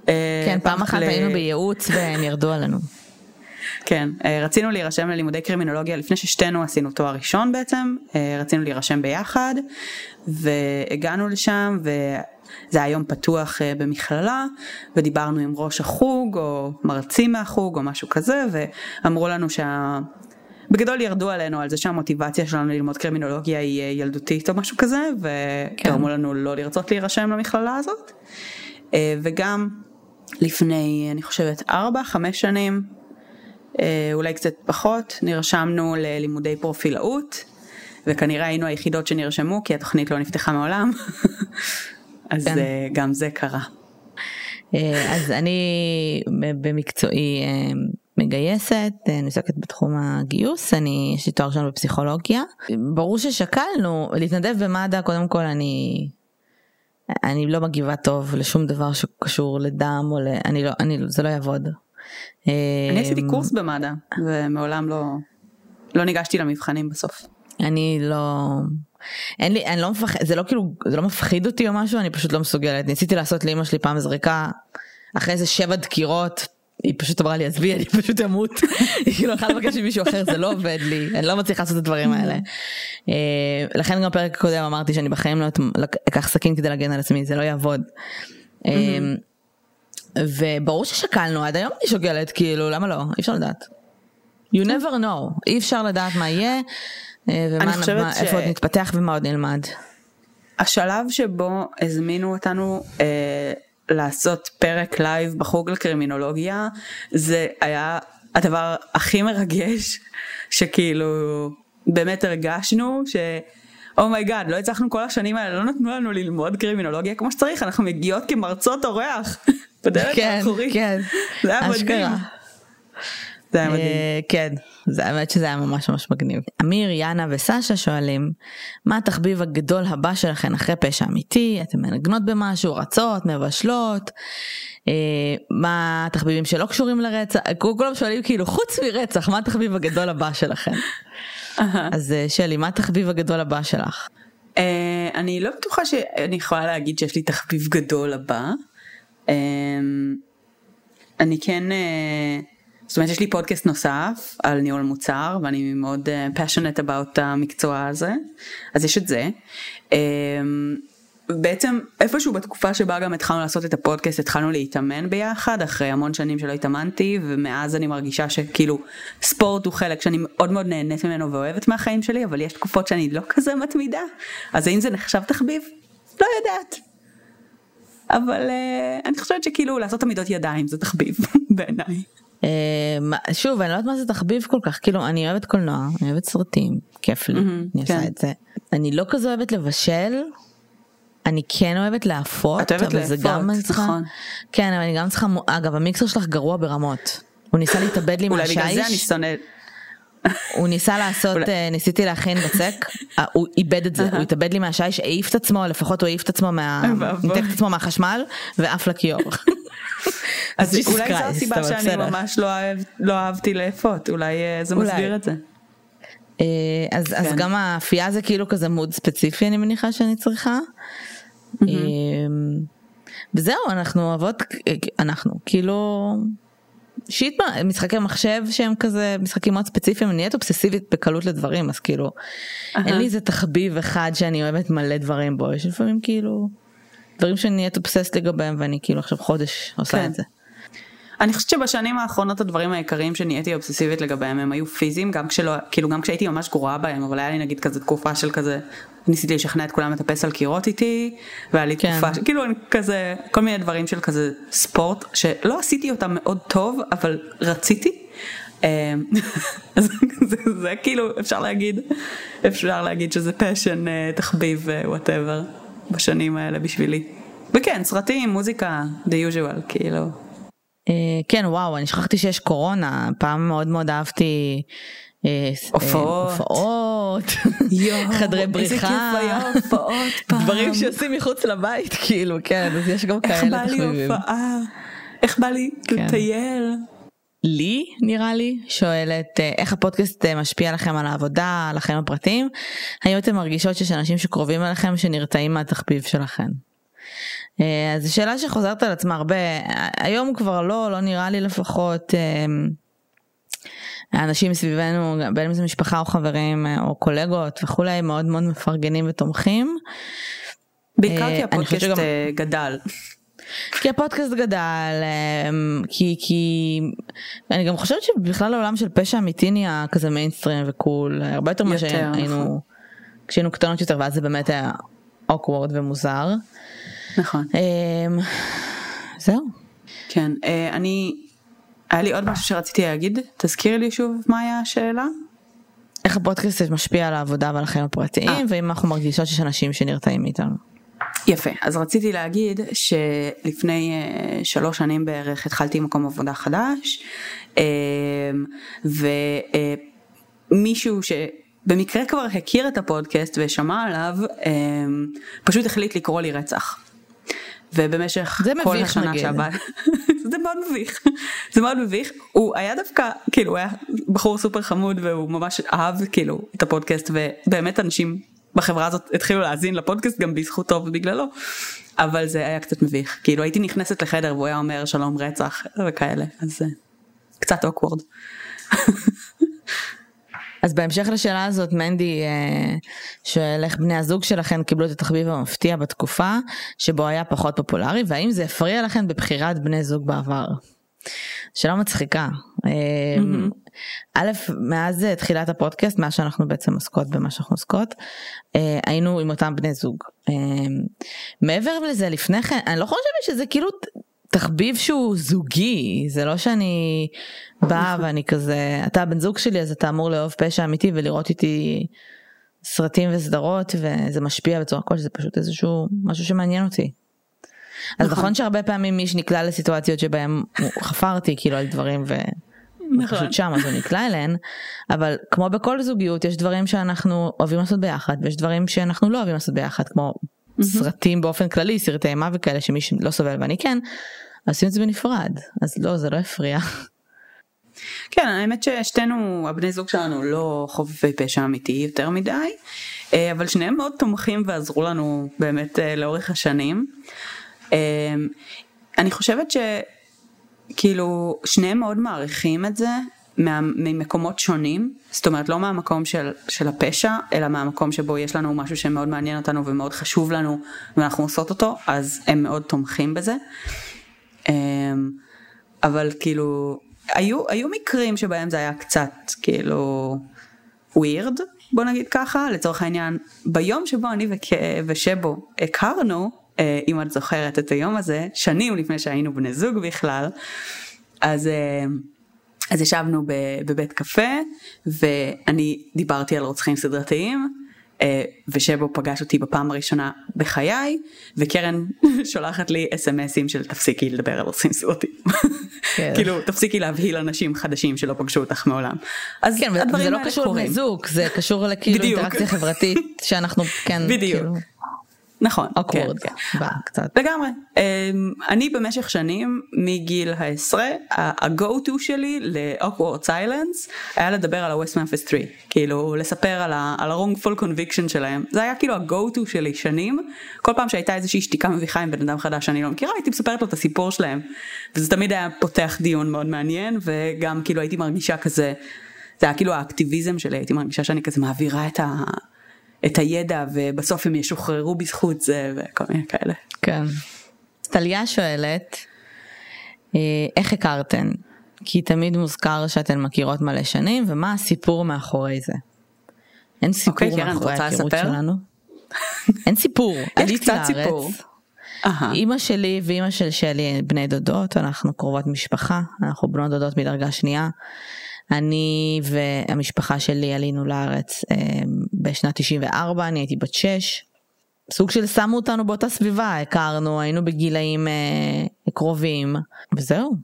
אה, כן, פעם אחת ל... היינו בייעוץ והם ירדו עלינו. כן, אה, רצינו להירשם ללימודי קרימינולוגיה לפני ששתינו עשינו תואר ראשון בעצם, אה, רצינו להירשם ביחד והגענו לשם זה היה יום פתוח אה, במכללה ודיברנו עם ראש החוג או מרצים מהחוג או משהו כזה ואמרו לנו שה... בגדול ירדו עלינו על זה שהמוטיבציה שלנו ללמוד קרימינולוגיה היא אה, ילדותית או משהו כזה וגרמו כן. לנו לא לרצות להירשם למכללה הזאת אה, וגם לפני אני חושבת 4-5 שנים אולי קצת פחות נרשמנו ללימודי פרופילאות וכנראה היינו היחידות שנרשמו כי התוכנית לא נפתחה מעולם, אז כן. אה, גם זה קרה. אה, אז אני במקצועי אה, מגייסת, אני עוסקת בתחום הגיוס, אני יש לי תואר ראשון בפסיכולוגיה. ברור ששקלנו להתנדב במד"א, קודם כל אני אני לא מגיבה טוב לשום דבר שקשור לדם או ל... אני לא, אני, זה לא יעבוד. אני עשיתי קורס במד"א ומעולם לא, לא ניגשתי למבחנים בסוף. אני לא אין לי אני לא מפחד זה לא כאילו זה לא מפחיד אותי או משהו אני פשוט לא מסוגלת ניסיתי לעשות לאמא שלי פעם זריקה אחרי איזה שבע דקירות היא פשוט אמרה לי עזבי אני פשוט אמות היא כאילו יכולה לבקש ממישהו אחר זה לא עובד לי אני לא מצליחה לעשות את הדברים האלה. אה, לכן גם בפרק הקודם אמרתי שאני בחיים לא אקח סכין כדי להגן על עצמי זה לא יעבוד. אה, וברור ששקלנו עד היום אני שוקלת כאילו למה לא אי אפשר לדעת. you never know אי אפשר לדעת מה יהיה ומה אני חושבת מה- ש- איפה עוד נתפתח ומה עוד נלמד. השלב שבו הזמינו אותנו אה, לעשות פרק לייב בחוג לקרימינולוגיה זה היה הדבר הכי מרגש שכאילו באמת הרגשנו ש... oh my god לא הצלחנו כל השנים האלה לא נתנו לנו ללמוד קרימינולוגיה כמו שצריך אנחנו מגיעות כמרצות אורח בדלת כן האחורית. כן זה היה מדהים. זה היה מדהים. אה, כן, זה האמת שזה היה ממש ממש מגניב. אמיר, יאנה וסשה שואלים, מה התחביב הגדול הבא שלכם אחרי פשע אמיתי? אתן מנגנות במשהו, רצות, מבשלות? אה, מה התחביבים שלא קשורים לרצח? כולם שואלים כאילו, חוץ מרצח, מה התחביב הגדול הבא? אהה. אז אה, שלי, מה התחביב הגדול הבא שלך? אני לא בטוחה שאני יכולה להגיד שיש לי תחביב גדול הבא. אה, אני כן, זאת אומרת יש לי פודקאסט נוסף על ניהול מוצר ואני מאוד אה, passionate about המקצוע הזה, אז יש את זה. אה, בעצם איפשהו בתקופה שבה גם התחלנו לעשות את הפודקאסט התחלנו להתאמן ביחד אחרי המון שנים שלא התאמנתי ומאז אני מרגישה שכאילו ספורט הוא חלק שאני מאוד מאוד נהנית ממנו ואוהבת מהחיים שלי אבל יש תקופות שאני לא כזה מתמידה אז האם זה נחשב תחביב? לא יודעת. אבל uh, אני חושבת שכאילו לעשות עמידות ידיים זה תחביב בעיניי. אה, שוב, אני לא יודעת מה זה תחביב כל כך, כאילו, אני אוהבת קולנוע, אני אוהבת סרטים, כיף לי, מהמם, אני עושה כן. את זה. אני לא כזה אוהבת לבשל, אני כן אוהבת להפות, את אוהבת לאפות, גם אני צריכה, נכון. כן, אבל אני גם צריכה, אגב, המיקסר שלך גרוע ברמות. הוא ניסה להתאבד לי אולי בגלל זה אני מהשיש, שונא, הוא ניסה לעשות, אה, ניסיתי להכין בצק, אה, הוא איבד את זה, הוא התאבד לי מהשיש, העיף את עצמו, לפחות הוא העיף את עצמו. ניתק את עצמו מהחשמל, ועף לכיור. אז אולי זו הסיבה שאני. ממש לא לא אהבתי לאפות אולי אה, זה. מסביר את זה. אה, אז, אז כן. גם האפייה זה כאילו כזה מוד ספציפי אני מניחה שאני צריכה. אה, וזהו אנחנו אוהבות אנחנו כאילו שיט משחקי מחשב שהם כזה משחקים מאוד ספציפיים אני נהיית אובססיבית בקלות לדברים אז כאילו אין לי איזה תחביב אחד שאני אוהבת מלא דברים בו יש לפעמים כאילו דברים שאני נהיית אובססט לגביהם ואני כאילו עכשיו חודש עושה כן. את זה. אני חושבת שבשנים האחרונות הדברים העיקריים שנהייתי אובססיבית לגביהם הם היו פיזיים גם כשלא כאילו גם כשהייתי ממש גרועה בהם אבל היה לי נגיד כזה תקופה של כזה ניסיתי לשכנע את כולם לטפס על קירות איתי והיה לי כן. תקופה כאילו כזה כל מיני דברים של כזה ספורט שלא עשיתי אותם מאוד טוב אבל רציתי. אמ, אז זה, זה כאילו אפשר להגיד אפשר להגיד שזה passion תחביב whatever בשנים האלה בשבילי. וכן סרטים מוזיקה the usual כאילו. אה, כן וואו אני שכחתי שיש קורונה פעם מאוד מאוד אהבתי. אה, אה, הופעות. חדרי בריחה. דברים שעושים מחוץ לבית כאילו כן אז יש גם איך כאלה בא לי. הופעה, איך בא לי כן. לטייל. לי נראה לי שואלת אה, איך הפודקאסט אה, משפיע לכם על העבודה על החיים הפרטיים האם אתם מרגישות שיש אנשים שקרובים אליכם שנרתעים מהתחביב שלכם. אה, אז זו שאלה שחוזרת על עצמה הרבה היום כבר לא לא נראה לי לפחות. האנשים מסביבנו בין אם זה משפחה או חברים או קולגות וכולי מאוד מאוד מפרגנים ותומכים. בעיקר כי הפודקאסט שגם- גדל. כי הפודקאסט גדל, אמ, כי, כי אני גם חושבת שבכלל העולם של פשע אמיתי נהיה כזה מיינסטרים ו cool, הרבה יותר ממה שהיינו, נכון. כשהיינו קטנות יותר ואז זה באמת היה awkward ומוזר. נכון. אמ, זהו. כן, אה, אני, היה לי עוד משהו שרציתי להגיד, תזכירי לי שוב מה היה השאלה. איך הפודקאסט משפיע על העבודה ועל החיים הפרטיים, אה. ואם אנחנו מרגישות שיש אנשים שנרתעים מאיתנו. יפה, אז רציתי להגיד שלפני uh, שלוש שנים בערך התחלתי מקום עבודה חדש, uh, ומישהו uh, שבמקרה כבר הכיר את הפודקאסט ושמע עליו, פשוט החליט לקרוא לי רצח. ובמשך כל השנה. שעברה, זה מאוד מביך, זה מאוד מביך, הוא היה דווקא, כאילו הוא היה בחור סופר חמוד והוא ממש אהב כאילו את הפודקאסט ובאמת אנשים בחברה הזאת התחילו להאזין לפודקאסט גם בזכותו ובגללו, אבל זה היה קצת מביך, כאילו הייתי נכנסת לחדר והוא היה אומר שלום רצח וכאלה, אז זה קצת אוקוורד. אז בהמשך לשאלה הזאת מנדי אה, שואל איך בני הזוג שלכם קיבלו את התחביב המפתיע בתקופה שבו היה פחות פופולרי והאם זה הפריע לכם בבחירת בני זוג בעבר. שאלה מצחיקה. אה, א', מאז אה, תחילת הפודקאסט, מאז שאנחנו בעצם עוסקות במה שאנחנו עוסקות, אה, היינו עם אותם בני זוג. אה, מעבר לזה לפני כן, אני לא חושבת שזה כאילו תחביב שהוא זוגי, זה לא שאני באה ואני כזה, אתה הבן זוג שלי אז אתה אמור לאהוב פשע אמיתי ולראות איתי סרטים וסדרות וזה משפיע בצורה כלשהי, זה פשוט איזשהו משהו שמעניין אותי. אז נכון. נכון שהרבה פעמים מי שנקלע לסיטואציות שבהם חפרתי כאילו על דברים ו... הוא פשוט שם אז הוא נקלע אליהן אבל כמו בכל זוגיות יש דברים שאנחנו אוהבים לעשות ביחד ויש דברים שאנחנו לא אוהבים לעשות ביחד כמו סרטים באופן כללי סרטי אימה וכאלה שמי שלא סובל ואני כן עושים את זה בנפרד אז לא זה לא הפריע. כן, האמת ששתינו, הבני זוג שלנו לא חובבי פשע אמיתי יותר מדי, אה, אבל שניהם מאוד תומכים ועזרו לנו באמת אה, לאורך השנים. אה, אני חושבת שכאילו שניהם מאוד מעריכים את זה מה, ממקומות שונים, זאת אומרת לא מהמקום של, של הפשע, אלא מהמקום שבו יש לנו משהו שמאוד מעניין אותנו ומאוד חשוב לנו ואנחנו עושות אותו, אז הם מאוד תומכים בזה. אמ, אבל כאילו היו היו מקרים שבהם זה היה קצת כאילו ווירד בוא נגיד ככה לצורך העניין ביום שבו אני וק... ושבו הכרנו אם את זוכרת את היום הזה שנים לפני שהיינו בני זוג בכלל אז. אה, אז ישבנו בבית קפה ואני דיברתי על רוצחים סדרתיים אה, ושבו פגש אותי בפעם הראשונה בחיי וקרן שולחת לי אס.אם.אסים של תפסיקי לדבר על רוצחים סדרתיים. כן. כאילו תפסיקי להבהיל אנשים חדשים שלא פגשו אותך מעולם. אז כן, הדברים לא האלה קשור לבני קורים. זוג זה קשור לכאילו. אינטראקציה חברתית שאנחנו כן בדיוק. כאילו נכון. כן, awkward כן. בא קצת. לגמרי. אמ, אני במשך שנים מגיל העשרה ה-go to שלי ל-awkward silence היה לדבר על ה-West Memphis 3 כאילו לספר על ה-wrongful conviction שלהם זה היה כאילו ה-go to שלי שנים כל פעם שהייתה איזושהי שתיקה מביכה עם בן אדם חדש שאני לא מכירה הייתי מספרת לו את הסיפור שלהם וזה תמיד היה פותח דיון מאוד מעניין וגם כאילו הייתי מרגישה כזה זה היה כאילו האקטיביזם שלי הייתי מרגישה שאני כזה מעבירה את ה... את הידע ובסוף הם ישוחררו בזכות זה וכל מיני כאלה. כן. טליה שואלת אה, איך הכרתן? כי תמיד מוזכר שאתן מכירות מלא שנים ומה הסיפור מאחורי זה. אין סיפור אוקיי, קרן, את מאחורי ההיכרות? שלנו. אין סיפור. עליתי קצת לארץ. סיפור. אהה. אימא שלי ואימא של שלי הן בני דודות אנחנו קרובות משפחה אנחנו בנות דודות מדרגה שנייה. אני והמשפחה שלי עלינו לארץ אה, בשנת 94 אני הייתי בת 6. סוג של שמו אותנו באותה סביבה הכרנו היינו בגילאים אה, קרובים וזהו.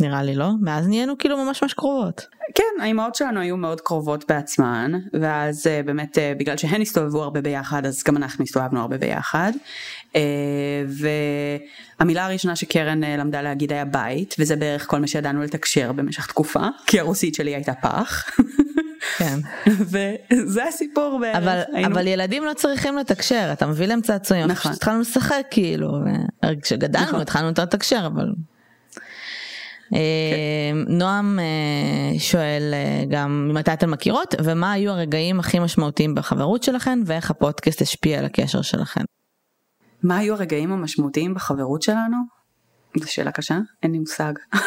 נראה לי לא מאז נהיינו כאילו ממש ממש קרובות. כן, האימהות שלנו היו מאוד קרובות בעצמן, ואז אה, באמת אה, בגלל שהן הסתובבו הרבה ביחד, אז גם אנחנו הסתובבנו הרבה ביחד. אה, והמילה הראשונה שקרן אה, למדה להגיד היה בית, וזה בערך כל מה שידענו לתקשר במשך תקופה, כי הרוסית שלי הייתה פח. כן. וזה הסיפור בערך. אבל היינו- אבל ילדים לא צריכים לתקשר אתה מביא להם צעצועים נכון. התחלנו לשחק כאילו כשגדלנו נכון. התחלנו יותר לתקשר אבל. אה, נועם אה, שואל אה, גם ממתי אתן מכירות ומה היו הרגעים הכי משמעותיים בחברות שלכן ואיך הפודקאסט השפיע על הקשר שלכן. מה היו הרגעים המשמעותיים בחברות שלנו? זו שאלה קשה, אין לי מושג.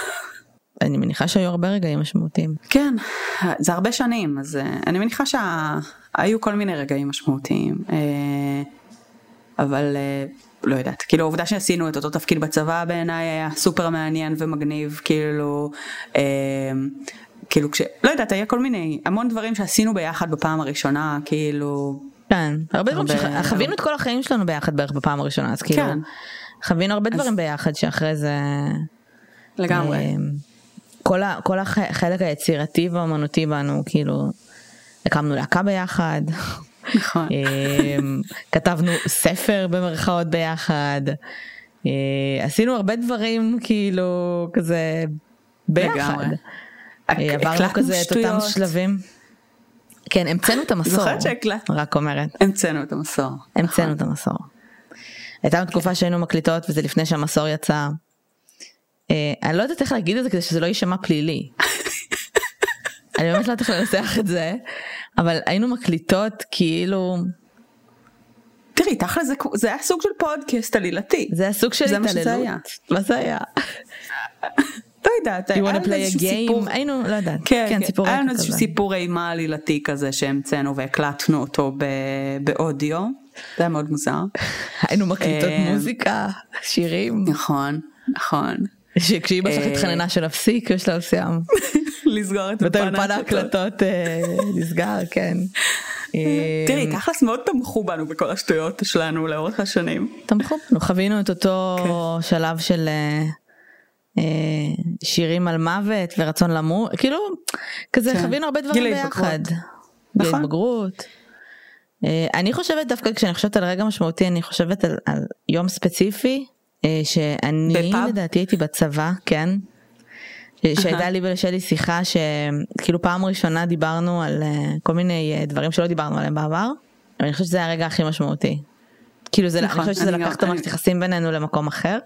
אני מניחה שהיו הרבה רגעים משמעותיים. כן, זה הרבה שנים, אז אה, אני מניחה שהיו כל מיני רגעים משמעותיים, אה, אבל אה, לא יודעת, כאילו העובדה שעשינו את אותו תפקיד בצבא בעיניי היה סופר מעניין ומגניב, כאילו, אה, כאילו כש... לא יודעת, היה כל מיני, המון דברים שעשינו ביחד בפעם הראשונה, כאילו... כן, הרבה דברים, הרבה- שח- חווינו את כל החיים שלנו ביחד בערך בפעם הראשונה, אז כאילו, כן. חווינו הרבה דברים ביחד שאחרי זה, לגמרי. אה, כל החלק היצירתי והאמנותי בנו, כאילו, הקמנו להקה ביחד, נכון. אה, כתבנו ספר במרכאות ביחד, אה, עשינו הרבה דברים כאילו כזה ביחד. עברנו כזה את אותם. שלבים. כן, המצאנו את המסור, זוכרת שהקלט- רק אומרת, המצאנו את המסור. המצאנו את המסור. הייתה לנו תקופה שהיינו מקליטות וזה לפני שהמסור יצא. אה, אני לא יודעת איך להגיד את זה כדי שזה לא יישמע פלילי. אני באמת לא יודעת איך לנסח את זה, אבל היינו מקליטות כאילו, תראי, תכל'ס זה, זה היה סוג של פודקאסט עלילתי. זה היה סוג של זה מה שזה התעללות. היה. מה זה היה? לא יודעת, היה לנו איזשהו? סיפור- היינו, לא יודעת. כן, כן, כן, סיפור היה לנו איזשהו. סיפור אימה עלילתי כזה שהמצאנו והקלטנו אותו באודיו. זה היה מאוד מוזר. היינו מקליטות אה, מוזיקה, שירים, נכון, נכון. שכשאימא שלך אה, התחננה שנפסיק בשלב מסוים. לסגור את אולפן ההקלטות. אה, נסגר, כן. תראי, תכלס מאוד תמכו בנו בכל השטויות שלנו לאורך השנים. תמכו בנו, חווינו את אותו כן. שלב של שירים על מוות ורצון למות, כאילו, כזה כן. חווינו הרבה דברים ביחד. נכון. התבגרות. אה, אני חושבת דווקא כשאני חושבת על רגע משמעותי אני חושבת על, על יום ספציפי אה, שאני בפאב? לדעתי הייתי בצבא כן. שהייתה לי ולשלי שיחה שכאילו פעם ראשונה דיברנו על אה, כל מיני אה, דברים שלא דיברנו עליהם בעבר. אני חושבת שזה הרגע הכי משמעותי. כאילו זה, נכון, אני חושבת שזה לקח את המערכת יחסים בינינו למקום אחר.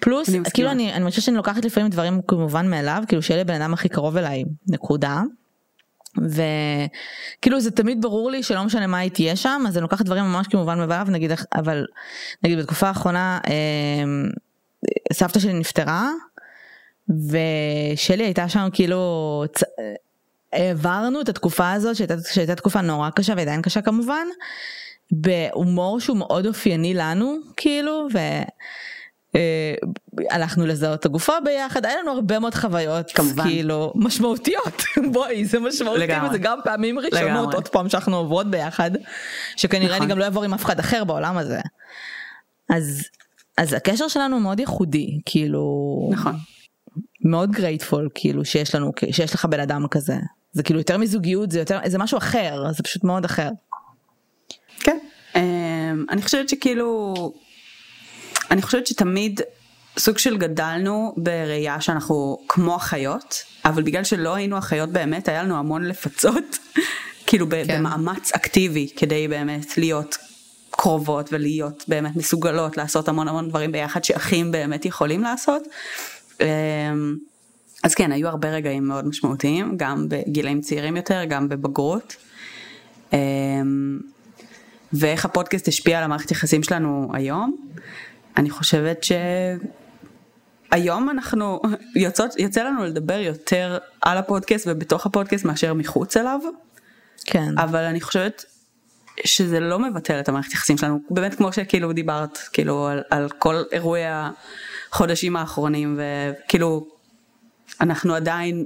פלוס אני. כאילו אני אני חושבת שאני לוקחת לפעמים דברים כמובן מאליו כאילו שיהיה לי בן אדם הכי קרוב אליי נקודה. וכאילו זה תמיד ברור לי שלא משנה מה היא תהיה שם אז אני לוקחת דברים ממש כמובן מאליו נגיד אבל נגיד בתקופה האחרונה אה, סבתא שלי נפטרה ושלי הייתה שם כאילו צ... העברנו את התקופה הזאת שהייתה, שהייתה תקופה נורא קשה ועדיין קשה כמובן בהומור שהוא מאוד אופייני לנו כאילו ו... אה, הלכנו לזהות את הגופה ביחד היה לנו הרבה מאוד חוויות כמובן. כאילו משמעותיות בואי זה משמעותי לגמרי. וזה גם פעמים ראשונות לגמרי. עוד פעם שאנחנו עוברות ביחד שכנראה נכון. אני גם לא אעבור עם אף אחד אחר בעולם הזה אז אז הקשר שלנו מאוד ייחודי כאילו נכון. מאוד גרייטפול כאילו שיש לנו שיש לך בן אדם כזה זה כאילו יותר מזוגיות זה יותר זה משהו אחר זה פשוט מאוד אחר. כן. אמ, אני חושבת שכאילו, אני חושבת שתמיד סוג של גדלנו בראייה שאנחנו כמו אחיות, אבל בגלל שלא היינו אחיות באמת, היה לנו המון לפצות, כאילו כן. במאמץ אקטיבי כדי באמת להיות קרובות ולהיות באמת מסוגלות לעשות המון המון דברים ביחד שאחים באמת יכולים לעשות. אמ, אז כן, היו הרבה רגעים מאוד משמעותיים, גם בגילאים צעירים יותר, גם בבגרות. אמ, ואיך הפודקאסט השפיע על המערכת יחסים שלנו היום. אני חושבת שהיום אנחנו יוצאות, יוצא לנו לדבר יותר על הפודקאסט ובתוך הפודקאסט מאשר מחוץ אליו, כן. אבל אני חושבת שזה לא מבטל את המערכת יחסים שלנו, באמת כמו שכאילו דיברת, כאילו על, על כל אירועי החודשים האחרונים, וכאילו אנחנו עדיין,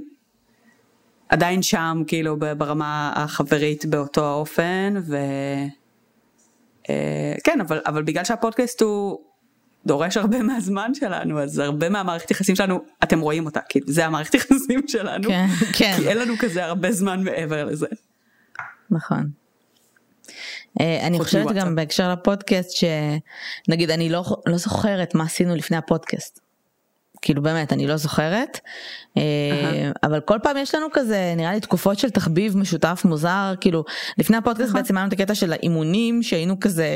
עדיין שם כאילו ברמה החברית באותו האופן, ו... אה, כן, אבל, אבל בגלל שהפודקאסט הוא דורש הרבה מהזמן שלנו, אז הרבה מהמערכת יחסים שלנו, אתם רואים אותה, כי זה המערכת יחסים שלנו, כן, כן. כי אין לנו כזה הרבה זמן מעבר לזה. נכון. אה, אני חושבת מוואטסאפ. גם בהקשר לפודקאסט שנגיד אני לא, לא זוכרת מה עשינו לפני הפודקאסט. כאילו באמת אני לא זוכרת אה, אבל כל פעם יש לנו כזה נראה לי תקופות של תחביב משותף מוזר כאילו לפני הפודקאסט נכון. בעצם היה לנו את הקטע של האימונים שהיינו כזה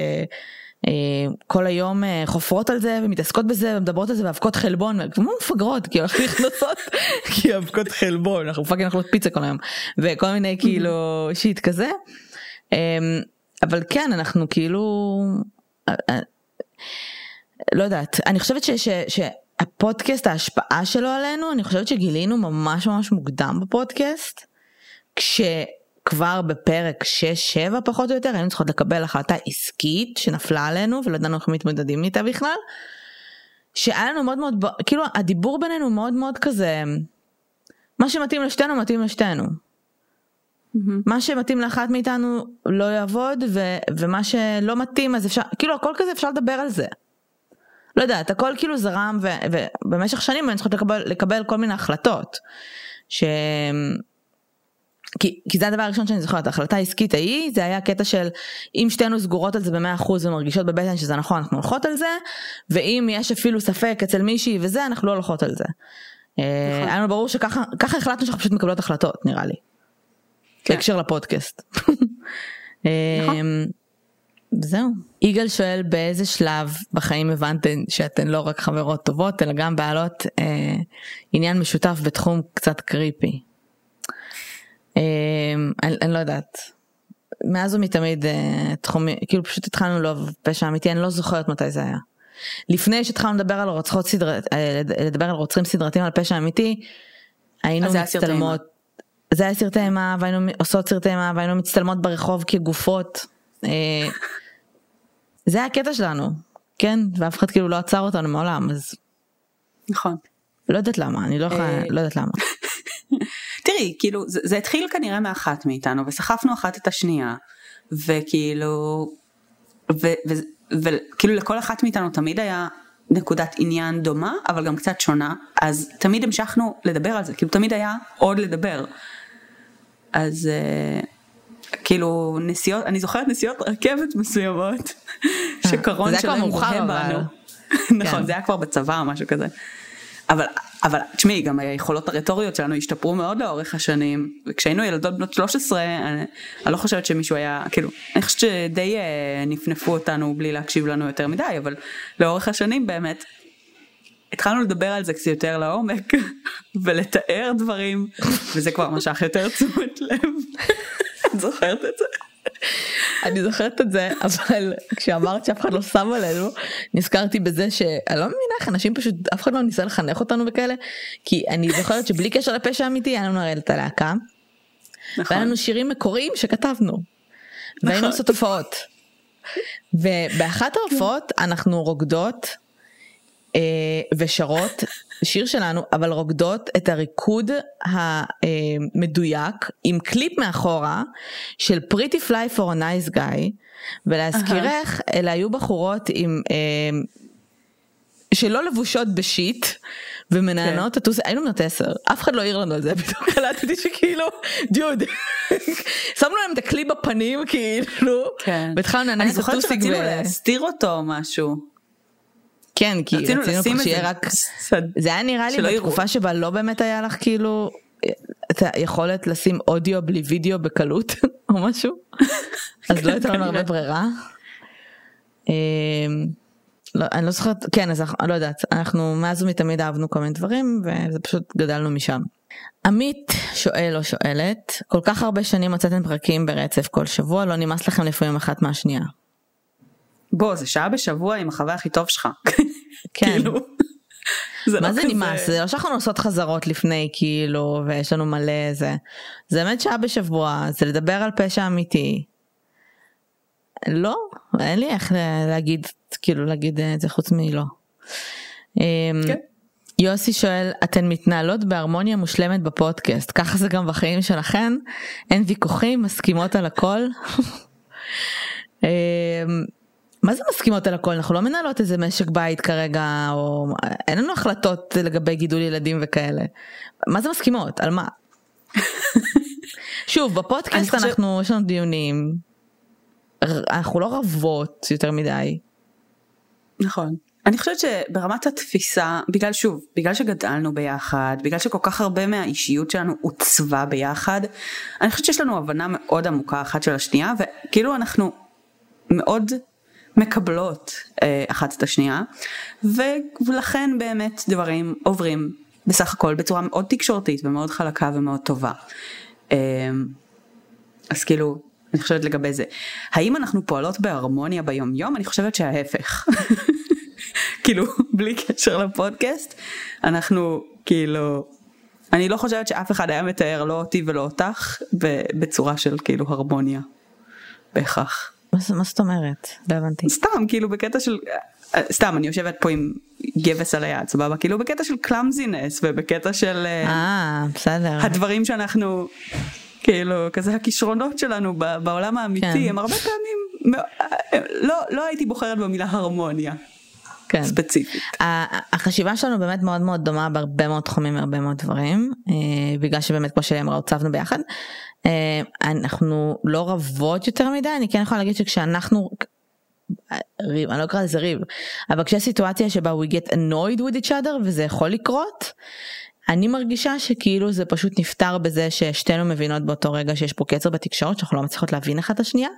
כל היום אה, חופרות על זה ומתעסקות בזה ומדברות על זה ואבקות חלבון כמו מפגרות כאילו אנחנו נכנסות כי אבקות חלבון אנחנו fucking אוכלות פיצה כל היום וכל מיני כאילו shit כזה. אמ, אבל כן אנחנו כאילו אה, אה, לא יודעת אני חושבת ש, ש, שהפודקאסט ההשפעה שלו עלינו אני חושבת שגילינו ממש ממש מוקדם בפודקאסט כשכבר בפרק 6-7 פחות או יותר היינו צריכות לקבל החלטה עסקית שנפלה עלינו ולא ידענו איך מתמודדים איתה בכלל. שהיה לנו מאוד מאוד כאילו הדיבור בינינו מאוד מאוד כזה מה שמתאים לשתינו מתאים לשתינו. מה שמתאים לאחת מאיתנו לא יעבוד ו- ומה שלא מתאים אז אפשר כאילו הכל כזה אפשר לדבר על זה. לא יודעת הכל כאילו זרם ו- ובמשך שנים אני צריכה לקבל, לקבל כל מיני החלטות. ש... כי, כי זה הדבר הראשון שאני זוכרת, ההחלטה העסקית ההיא, זה היה קטע של אם שתינו סגורות על זה במאה אחוז ומרגישות בבטן שזה נכון, אנחנו הולכות על זה, ואם יש אפילו ספק אצל מישהי וזה, אנחנו לא הולכות על זה. אה, נכון. היה לנו ברור שככה החלטנו שאנחנו פשוט מקבלות החלטות, נראה לי. כן. בהקשר לפודקאסט. נכון. זהו. יגאל שואל באיזה שלב בחיים הבנתן שאתן לא רק חברות טובות אלא גם בעלות אה, עניין משותף בתחום קצת קריפי. אמ, אני, אני לא יודעת. מאז ומתמיד אה, תחום כאילו פשוט התחלנו לאהוב פשע אמיתי אני לא זוכרת מתי זה היה. לפני שהתחלנו לדבר על רוצחות סדרת אה, לדבר על רוצחים סדרתיים על פשע אמיתי היינו מצטלמות. זה היה סרטי אימה והיינו עושות סרטי אימה והיינו מצטלמות ברחוב כגופות. אה, זה היה הקטע שלנו כן ואף אחד כאילו לא עצר אותנו מעולם אז. נכון. לא יודעת למה אני לא יכולה לא יודעת למה. תראי, כאילו, זה, זה התחיל כנראה מאחת מאיתנו, וסחפנו אחת את השנייה, וכאילו, וכאילו לכל אחת מאיתנו תמיד היה נקודת עניין דומה, אבל גם קצת שונה, אז תמיד המשכנו לדבר על זה, כאילו תמיד היה עוד לדבר. אז uh, כאילו נסיעות, אני זוכרת נסיעות רכבת מסוימות, אה, שקרון שלהם מוהם בנו. נכון, כן. זה היה כבר בצבא או משהו כזה. אבל, אבל תשמעי, גם היכולות הרטוריות שלנו השתפרו מאוד לאורך השנים, וכשהיינו ילדות בנות 13, אני, אני לא חושבת שמישהו היה, כאילו, אני חושבת שדי אה, נפנפו אותנו בלי להקשיב לנו יותר מדי, אבל לאורך השנים באמת, התחלנו לדבר על זה קצת יותר לעומק, ולתאר דברים, וזה כבר משך יותר תשומת לב. את זוכרת את זה? אני זוכרת את זה אבל כשאמרת שאף אחד לא שם עלינו נזכרתי בזה שאני לא מבינה איך אנשים פשוט אף אחד לא ניסה לחנך אותנו וכאלה כי אני זוכרת שבלי קשר לפשע אמיתי היה לנו הרי את הלהקה. נכון. והיה לנו שירים מקוריים שכתבנו. והיינו נכון. עושות הופעות. ובאחת ההופעות אנחנו רוקדות ושרות שיר שלנו אבל רוקדות את הריקוד המדויק עם קליפ מאחורה של פריטי פליי פור נייס גאי ולהזכירך uh-huh. אלה היו בחורות עם אה, שלא לבושות בשיט ומנהנות כן. הטוס היינו בנות עשר אף אחד לא העיר לנו על זה פתאום קלטתי שכאילו דוד שמנו להם את הכלי בפנים כאילו כן. והתחלנו לנהל את הטוסיק. אני זוכרת שרצינו להסתיר אותו או משהו. כן כי רצינו, רצינו שיהיה רק סד... זה היה נראה לי בתקופה שבה לא באמת היה לך כאילו את היכולת לשים אודיו בלי וידאו בקלות או משהו אז לא הייתה לנו הרבה ברירה. אמ, לא, אני לא זוכרת כן אז אני לא יודעת אנחנו מאז ומתמיד אהבנו כל מיני דברים וזה פשוט גדלנו משם. עמית שואל או שואלת כל כך הרבה שנים מצאתם פרקים ברצף כל שבוע לא נמאס לכם לפעמים אחת מהשנייה. בוא זה שעה בשבוע עם החבר הכי טוב שלך. כן. כאילו, זה מה לא זה כזה... נמאס? זה לא שאנחנו עושות חזרות לפני כאילו ויש לנו מלא זה. זה באמת שעה בשבוע זה לדבר על פשע אמיתי. לא אין לי איך להגיד כאילו להגיד את זה חוץ מלא. אמ, כן. יוסי שואל אתן מתנהלות בהרמוניה מושלמת בפודקאסט ככה זה גם בחיים שלכן אין ויכוחים מסכימות על הכל. מה זה מסכימות על הכל אנחנו לא מנהלות איזה משק בית כרגע או אין לנו החלטות לגבי גידול ילדים וכאלה. מה זה מסכימות על מה? שוב בפודקאסט אנחנו יש לנו דיונים אנחנו לא רבות יותר מדי. נכון. אני חושבת שברמת התפיסה, בגלל שוב, בגלל שגדלנו ביחד, בגלל שכל כך הרבה מהאישיות שלנו עוצבה ביחד, אני חושבת שיש לנו הבנה מאוד עמוקה אחת של השנייה, וכאילו אנחנו מאוד מקבלות אה, אחת את השנייה ולכן באמת דברים עוברים בסך הכל בצורה מאוד תקשורתית ומאוד חלקה ומאוד טובה. אה, אז כאילו אני חושבת לגבי זה. האם אנחנו פועלות בהרמוניה ביום יום? אני חושבת שההפך. כאילו בלי קשר לפודקאסט אנחנו כאילו אני לא חושבת שאף אחד היה מתאר לא אותי ולא אותך בצורה של כאילו הרמוניה בהכרח. מה מה זאת אומרת? לא הבנתי. סתם כאילו בקטע של סתם אני יושבת פה עם גבס על היד סבבה כאילו בקטע של קלאמזינס ובקטע של אה, אה, בסדר. הדברים שאנחנו כאילו כזה הכישרונות שלנו בעולם האמיתי כן. הם הרבה פעמים אה, לא לא הייתי בוחרת במילה הרמוניה כן. ספציפית. החשיבה שלנו באמת מאוד מאוד דומה בהרבה מאוד תחומים הרבה מאוד דברים אה, בגלל שבאמת כמו שלי אמרה הוצבנו ביחד. אה, אנחנו לא רבות יותר מדי אני כן יכולה להגיד שכשאנחנו ריב, אני לא אקרא לזה ריב, אבל כשיש סיטואציה שבה we get annoyed with each other וזה יכול לקרות, אני מרגישה שכאילו זה פשוט נפתר בזה ששתינו מבינות באותו רגע שיש פה קצר בתקשורת שאנחנו לא מצליחות להבין אחת את השנייה,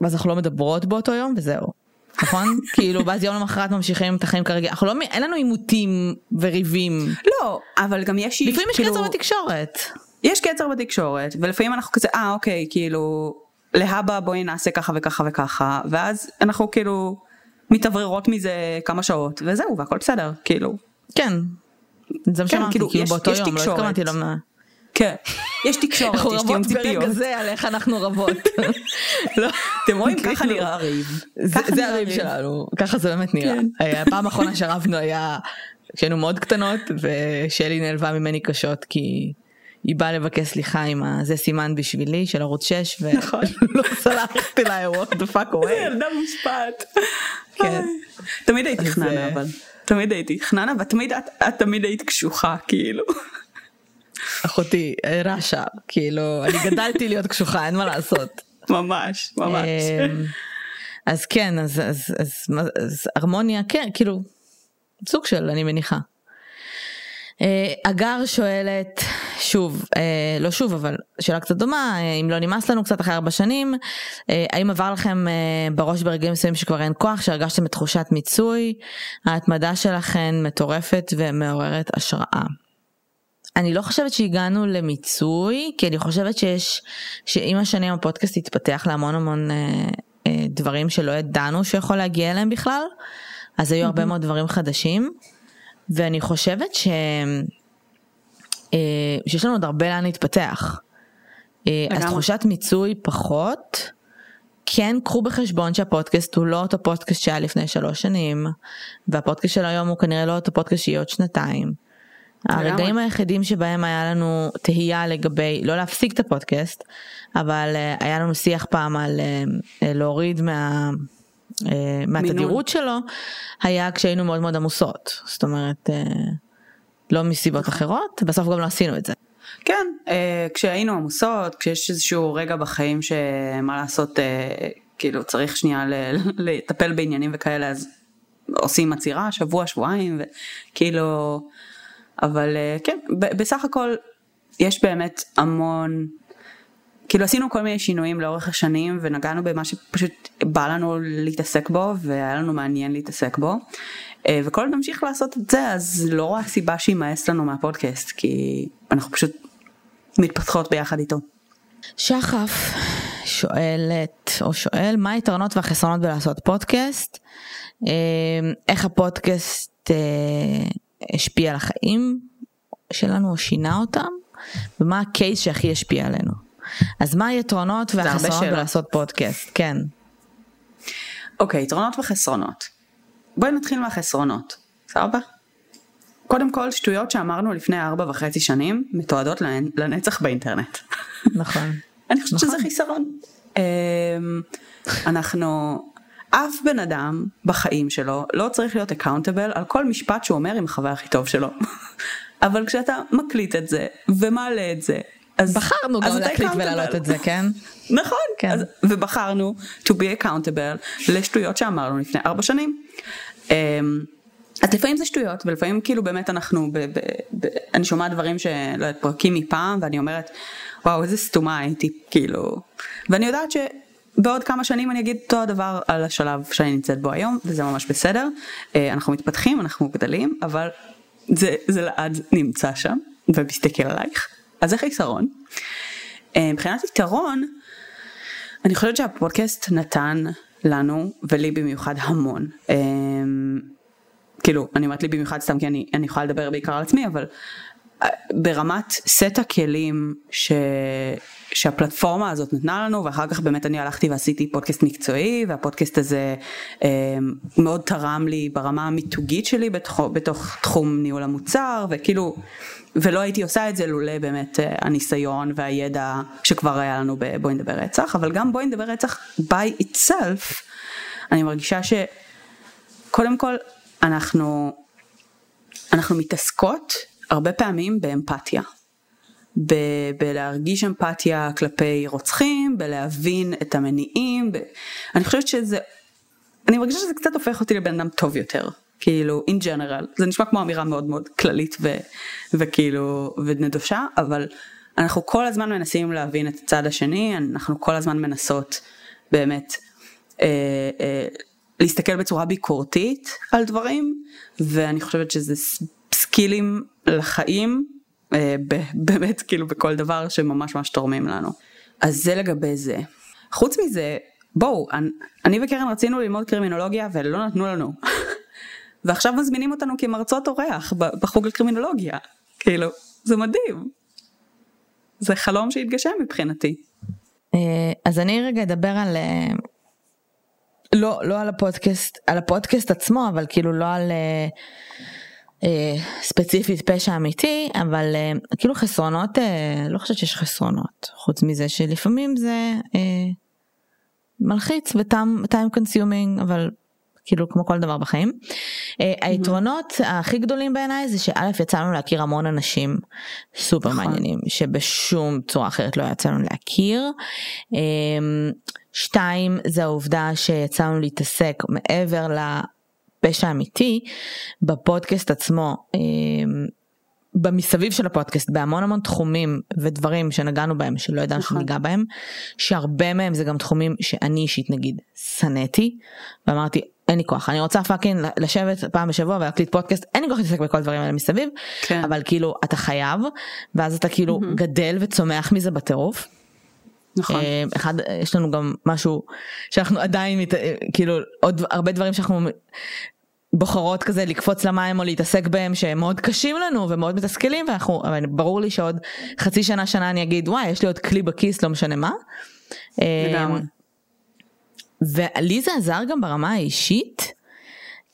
ואז אנחנו לא מדברות באותו יום וזהו. נכון? כאילו ואז יום למחרת ממשיכים את החיים כרגע, אנחנו לא, אין לנו עימותים וריבים, לא אבל גם יש לפעמים יש כאילו, קצר בתקשורת. יש קצר בתקשורת ולפעמים אנחנו כזה אה אוקיי כאילו להבא בואי נעשה ככה וככה וככה ואז אנחנו כאילו מתאווררות מזה כמה שעות וזהו והכל בסדר כאילו כן. זה מה כן, שאמרתי, כאילו, כאילו באותו יום, לא. התכוונתי לא... כן יש תקשורת אנחנו יש תיאום רבות ציפיות ברגע זה על איך אנחנו רבות. לא, אתם רואים ככה כאילו, נראה הריב זה ככה זה הריב שלנו, ככה זה באמת נראה. כן. הפעם האחרונה שרבנו היה כשהיינו מאוד קטנות ושלי נעלבה ממני קשות כי היא באה לבקש סליחה עם הזה סימן בשבילי של ערוץ 6 נכון. ולא סלחתי לה what the fuck away. ילדה מושפעת. כן. תמיד הייתי חננה אה, אבל. תמיד הייתי חננה ותמיד את תמיד היית קשוחה כאילו. אחותי אה, רשע כאילו אני גדלתי להיות קשוחה אין מה לעשות. ממש ממש. אמ, אז כן אז אז אז מה- אז הרמוניה כן כאילו סוג של אני מניחה. אה, אגר שואלת שוב אה, לא שוב אבל שאלה קצת דומה אה, אם לא נמאס לנו קצת אחרי ארבע שנים אה, האם עבר לכם אה, בראש ברגעים מסוימים שכבר אין כוח שהרגשתם בתחושת מיצוי ההתמדה שלכם מטורפת ומעוררת השראה. אני לא חושבת שהגענו למיצוי כי אני חושבת שיש שעם השנים הפודקאסט התפתח להמון המון אה, אה, דברים שלא ידענו שיכול להגיע אליהם בכלל אז היו הרבה מאוד דברים חדשים ואני חושבת ש... אה, שיש לנו עוד הרבה לאן להתפתח. אה, אז. תחושת מיצוי פחות. כן קחו בחשבון שהפודקאסט הוא לא אותו פודקאסט שהיה לפני שלוש שנים והפודקאסט של היום הוא כנראה לא אותו פודקאסט שיהיה עוד שנתיים. הרגעים היחידים שבהם היה לנו תהייה לגבי לא להפסיק את הפודקאסט אבל אה, היה לנו שיח פעם על אה, אה, להוריד מה, מהתדירות שלו היה כשהיינו מאוד מאוד עמוסות. זאת אומרת לא מסיבות אחרות בסוף גם לא עשינו את זה. כן כשהיינו עמוסות כשיש איזשהו רגע בחיים שמה לעשות כאילו צריך שנייה לטפל בעניינים וכאלה אז עושים עצירה שבוע שבועיים וכאילו אבל אה, כן בסך הכל יש באמת המון כאילו עשינו כל מיני שינויים לאורך השנים ונגענו במה שפשוט בא לנו להתעסק בו והיה לנו מעניין להתעסק בו אה, וכל עוד נמשיך לעשות את זה אז לא רואה סיבה שימאס לנו מהפודקאסט כי אנחנו פשוט מתפתחות ביחד איתו. שחף שואלת או שואל מה היתרונות והחסרונות בלעשות פודקאסט אה, איך הפודקאסט השפיע על החיים שלנו או שינה אותם ומה הקייס שהכי השפיע עלינו. אז מה היתרונות והחסרונות. בלעשות פודקאסט כן אוקיי, יתרונות וחסרונות. בואי נתחיל מהחסרונות, סבבה? קודם כל, שטויות שאמרנו לפני ארבע וחצי שנים מתועדות לנ- לנצח באינטרנט. נכון אני חושבת שזה נכון. חיסרון. אמ, אנחנו, אף בן אדם בחיים שלו לא צריך להיות אקאונטבל על כל משפט שהוא אומר עם החבר הכי טוב שלו. אבל כשאתה מקליט את זה ומעלה את זה, אז בחרנו אז גם להקליט. ולהעלות את זה כן נכון, כן. אז, ובחרנו to be accountable לשטויות שאמרנו לפני ארבע שנים. Um, אז לפעמים זה שטויות ולפעמים כאילו באמת אנחנו, ב, ב, ב, אני שומעת דברים שלא יודעת פרקים מפעם ואני אומרת וואו איזה סתומה הייתי כאילו ואני יודעת שבעוד כמה שנים אני אגיד אותו הדבר על השלב שאני נמצאת בו היום וזה ממש בסדר uh, אנחנו מתפתחים אנחנו גדלים אבל זה, זה לעד נמצא שם ומסתכל עלייך אז זה חיסרון. Uh, מבחינת יתרון אני חושבת שהפודקאסט נתן לנו ולי במיוחד המון. אמ, כאילו אני אומרת לי במיוחד סתם כי אני, אני יכולה לדבר בעיקר על עצמי אבל ברמת סט הכלים ש... שהפלטפורמה הזאת נתנה לנו ואחר כך באמת אני הלכתי ועשיתי פודקאסט מקצועי והפודקאסט הזה אה, מאוד תרם לי ברמה המיתוגית שלי בתוך, בתוך תחום ניהול המוצר וכאילו ולא הייתי עושה את זה לולא באמת אה, הניסיון והידע שכבר היה לנו בבואי נדבר רצח אבל גם בואי נדבר רצח by itself אני מרגישה שקודם כל אנחנו אנחנו מתעסקות הרבה פעמים באמפתיה. ב- בלהרגיש אמפתיה כלפי רוצחים, בלהבין את המניעים, ב- אני חושבת שזה, אני מרגישה שזה קצת הופך אותי לבן אדם טוב יותר, כאילו in general, זה נשמע כמו אמירה מאוד מאוד כללית ו- וכאילו ונדושה, אבל אנחנו כל הזמן מנסים להבין את הצד השני, אנחנו כל הזמן מנסות באמת אה, אה, להסתכל בצורה ביקורתית על דברים, ואני חושבת שזה סקילים לחיים, אה, באמת כאילו בכל דבר שממש ממש תורמים לנו. אז זה לגבי זה. חוץ מזה, בואו, אני וקרן רצינו ללמוד קרימינולוגיה ולא נתנו לנו. ועכשיו מזמינים אותנו כמרצות אורח בחוג לקרימינולוגיה. כאילו, זה מדהים. זה חלום שהתגשם מבחינתי. אה, אז אני רגע אדבר על אה, לא לא על הפודקאסט על הפודקאסט עצמו אבל כאילו לא על ספציפית פשע אמיתי אבל אה, כאילו חסרונות אה, לא חושבת שיש חסרונות חוץ מזה שלפעמים זה אה, מלחיץ ו time consuming אבל כאילו כמו כל דבר בחיים. Uh, היתרונות הכי גדולים בעיניי זה שא' יצא לנו להכיר המון אנשים סופר נכון. מעניינים שבשום צורה אחרת לא יצא לנו להכיר. שתיים זה העובדה שיצא לנו להתעסק מעבר לפשע אמיתי בפודקאסט עצמו. Uh, במסביב של הפודקאסט בהמון המון תחומים ודברים שנגענו בהם שלא ידענו נכון. שניגע בהם שהרבה מהם זה גם תחומים שאני אישית נגיד שנאתי ואמרתי אין לי כוח אני רוצה fucking לשבת פעם בשבוע ולהקליט פודקאסט אין לי כוח להתעסק בכל הדברים האלה מסביב כן. אבל כאילו אתה חייב ואז אתה כאילו mm-hmm. גדל וצומח מזה בטירוף. נכון. אה, אחד יש לנו גם משהו שאנחנו עדיין כאילו עוד הרבה דברים שאנחנו בוחרות כזה לקפוץ למים או להתעסק בהם שהם מאוד קשים לנו ומאוד מתסכלים ואנחנו אבל ברור לי שעוד חצי שנה שנה אני אגיד וואי יש לי עוד כלי בכיס לא משנה מה. לגמרי. ולי זה עזר גם ברמה האישית,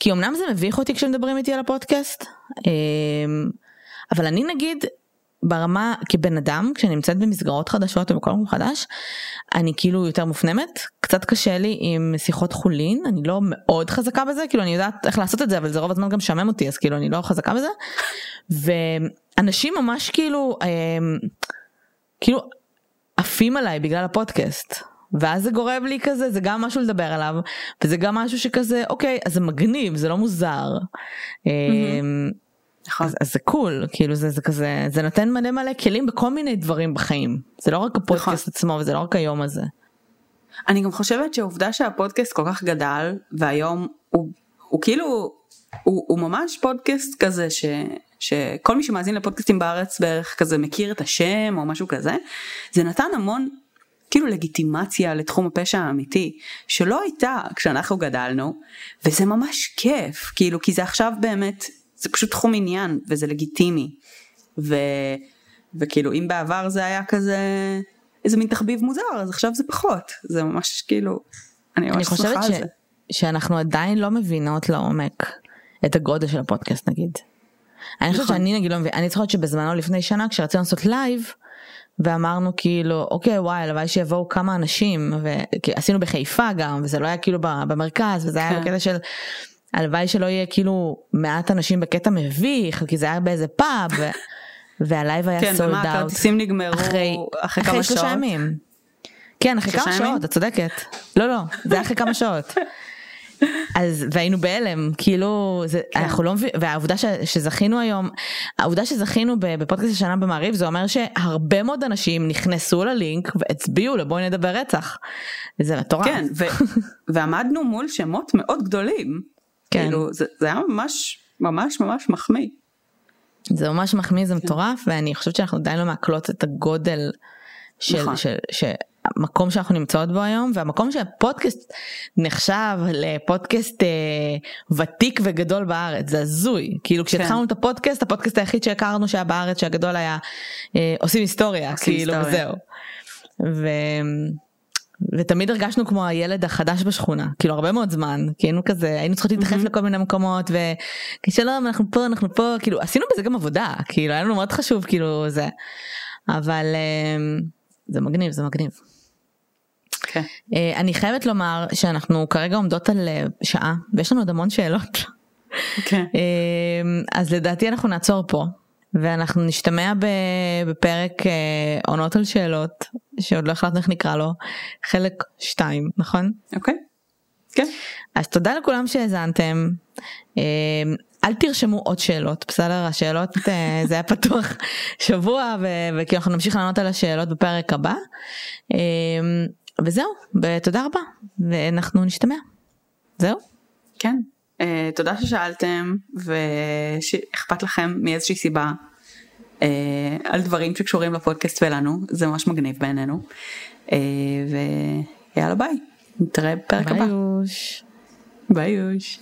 כי אמנם זה מביך אותי כשמדברים איתי על הפודקאסט, אמ, אבל אני נגיד ברמה כבן אדם כשאני נמצאת במסגרות חדשות ובכל מקום חדש אני כאילו יותר מופנמת קצת קשה לי עם שיחות חולין אני לא מאוד חזקה בזה כאילו אני יודעת איך לעשות את זה אבל זה רוב הזמן גם משעמם אותי אז כאילו אני לא חזקה בזה ואנשים ממש כאילו אמ, כאילו עפים עליי בגלל הפודקאסט ואז זה גורם לי כזה זה גם משהו לדבר עליו וזה גם משהו שכזה אוקיי אז זה מגניב זה לא מוזר. אמ, נכון. אז, אז זה קול כאילו זה זה כזה זה נותן מלא מלא כלים בכל מיני דברים בחיים זה לא רק הפודקאסט נכון. עצמו וזה לא רק היום הזה. אני גם חושבת שהעובדה שהפודקאסט כל כך גדל והיום הוא, הוא כאילו הוא, הוא ממש פודקאסט כזה ש, שכל מי שמאזין לפודקאסטים בארץ בערך כזה מכיר את השם או משהו כזה זה נתן המון כאילו לגיטימציה לתחום הפשע האמיתי שלא הייתה כשאנחנו גדלנו וזה ממש כיף כאילו כי זה עכשיו באמת זה פשוט תחום עניין וזה לגיטימי ו, וכאילו אם בעבר זה היה כזה איזה מין תחביב מוזר אז עכשיו זה פחות זה ממש כאילו אני ממש שמחה על זה. שאנחנו עדיין לא מבינות לעומק את הגודל של הפודקאסט נגיד. אני חושבת נכון. שאני נגיד לא מבין אני זוכרת שבזמנו לפני שנה כשרצינו לעשות לייב ואמרנו כאילו אוקיי וואי הלוואי שיבואו כמה אנשים ועשינו בחיפה גם וזה לא היה כאילו במרכז וזה היה כן. בקטע של הלוואי שלא יהיה כאילו מעט אנשים בקטע מביך כי זה היה באיזה פאב ו... והלייב היה sold out. כן ומה הכרטיסים נגמרו אחרי, אחרי כמה שעות? אחרי שלושה ימים. כן אחרי כמה שעות את צודקת. לא לא זה היה אחרי כמה שעות. אז והיינו בהלם כאילו זה כן. אנחנו לא מבינים והעובדה ש, שזכינו היום העובדה שזכינו בפודקאסט השנה במעריב זה אומר שהרבה מאוד אנשים נכנסו ללינק והצביעו לבואי נדבר רצח. זה מטורף. כן ו, ועמדנו מול שמות מאוד גדולים. כן. כאילו זה, זה היה ממש ממש ממש מחמיא. זה ממש מחמיא זה כן. מטורף ואני חושבת שאנחנו עדיין לא מעכלות את הגודל של, נכון. של, של, המקום שאנחנו נמצאות בו היום והמקום שהפודקאסט נחשב לפודקאסט אה, ותיק וגדול בארץ זה הזוי כאילו כשהתחלנו את הפודקאסט הפודקאסט היחיד שהכרנו שהיה בארץ שהגדול היה אה, עושים היסטוריה עושים כאילו היסטוריה. וזהו. ו... ותמיד הרגשנו כמו הילד החדש בשכונה כאילו הרבה מאוד זמן כי היינו כזה היינו צריכות להתדחף מהמם. לכל מיני מקומות ושלום אנחנו פה אנחנו פה כאילו עשינו בזה גם עבודה כאילו היה לנו מאוד חשוב כאילו זה אבל אה, זה מגניב זה מגניב. כן. אה, אני חייבת לומר שאנחנו כרגע עומדות על אה, שעה ויש לנו עוד המון שאלות כן. אה, אז לדעתי אנחנו נעצור פה ואנחנו נשתמע בפרק אה, עונות על שאלות שעוד לא החלטנו איך נקרא לו חלק 2 נכון? אוקיי. כן. אז תודה לכולם שהאזנתם. אה, אל תרשמו עוד שאלות בסדר השאלות אה, זה היה פתוח שבוע ו- וכי אנחנו נמשיך לענות על השאלות בפרק הבא. וזהו ותודה רבה ואנחנו נשתמע. זהו. כן. Uh, תודה ששאלתם ושאכפת לכם מאיזושהי סיבה uh, על דברים שקשורים לפודקאסט ולנו זה ממש מגניב בעינינו. Uh, ויאללה ביי. נתראה בפרק הבא. ביי. ביי יוש.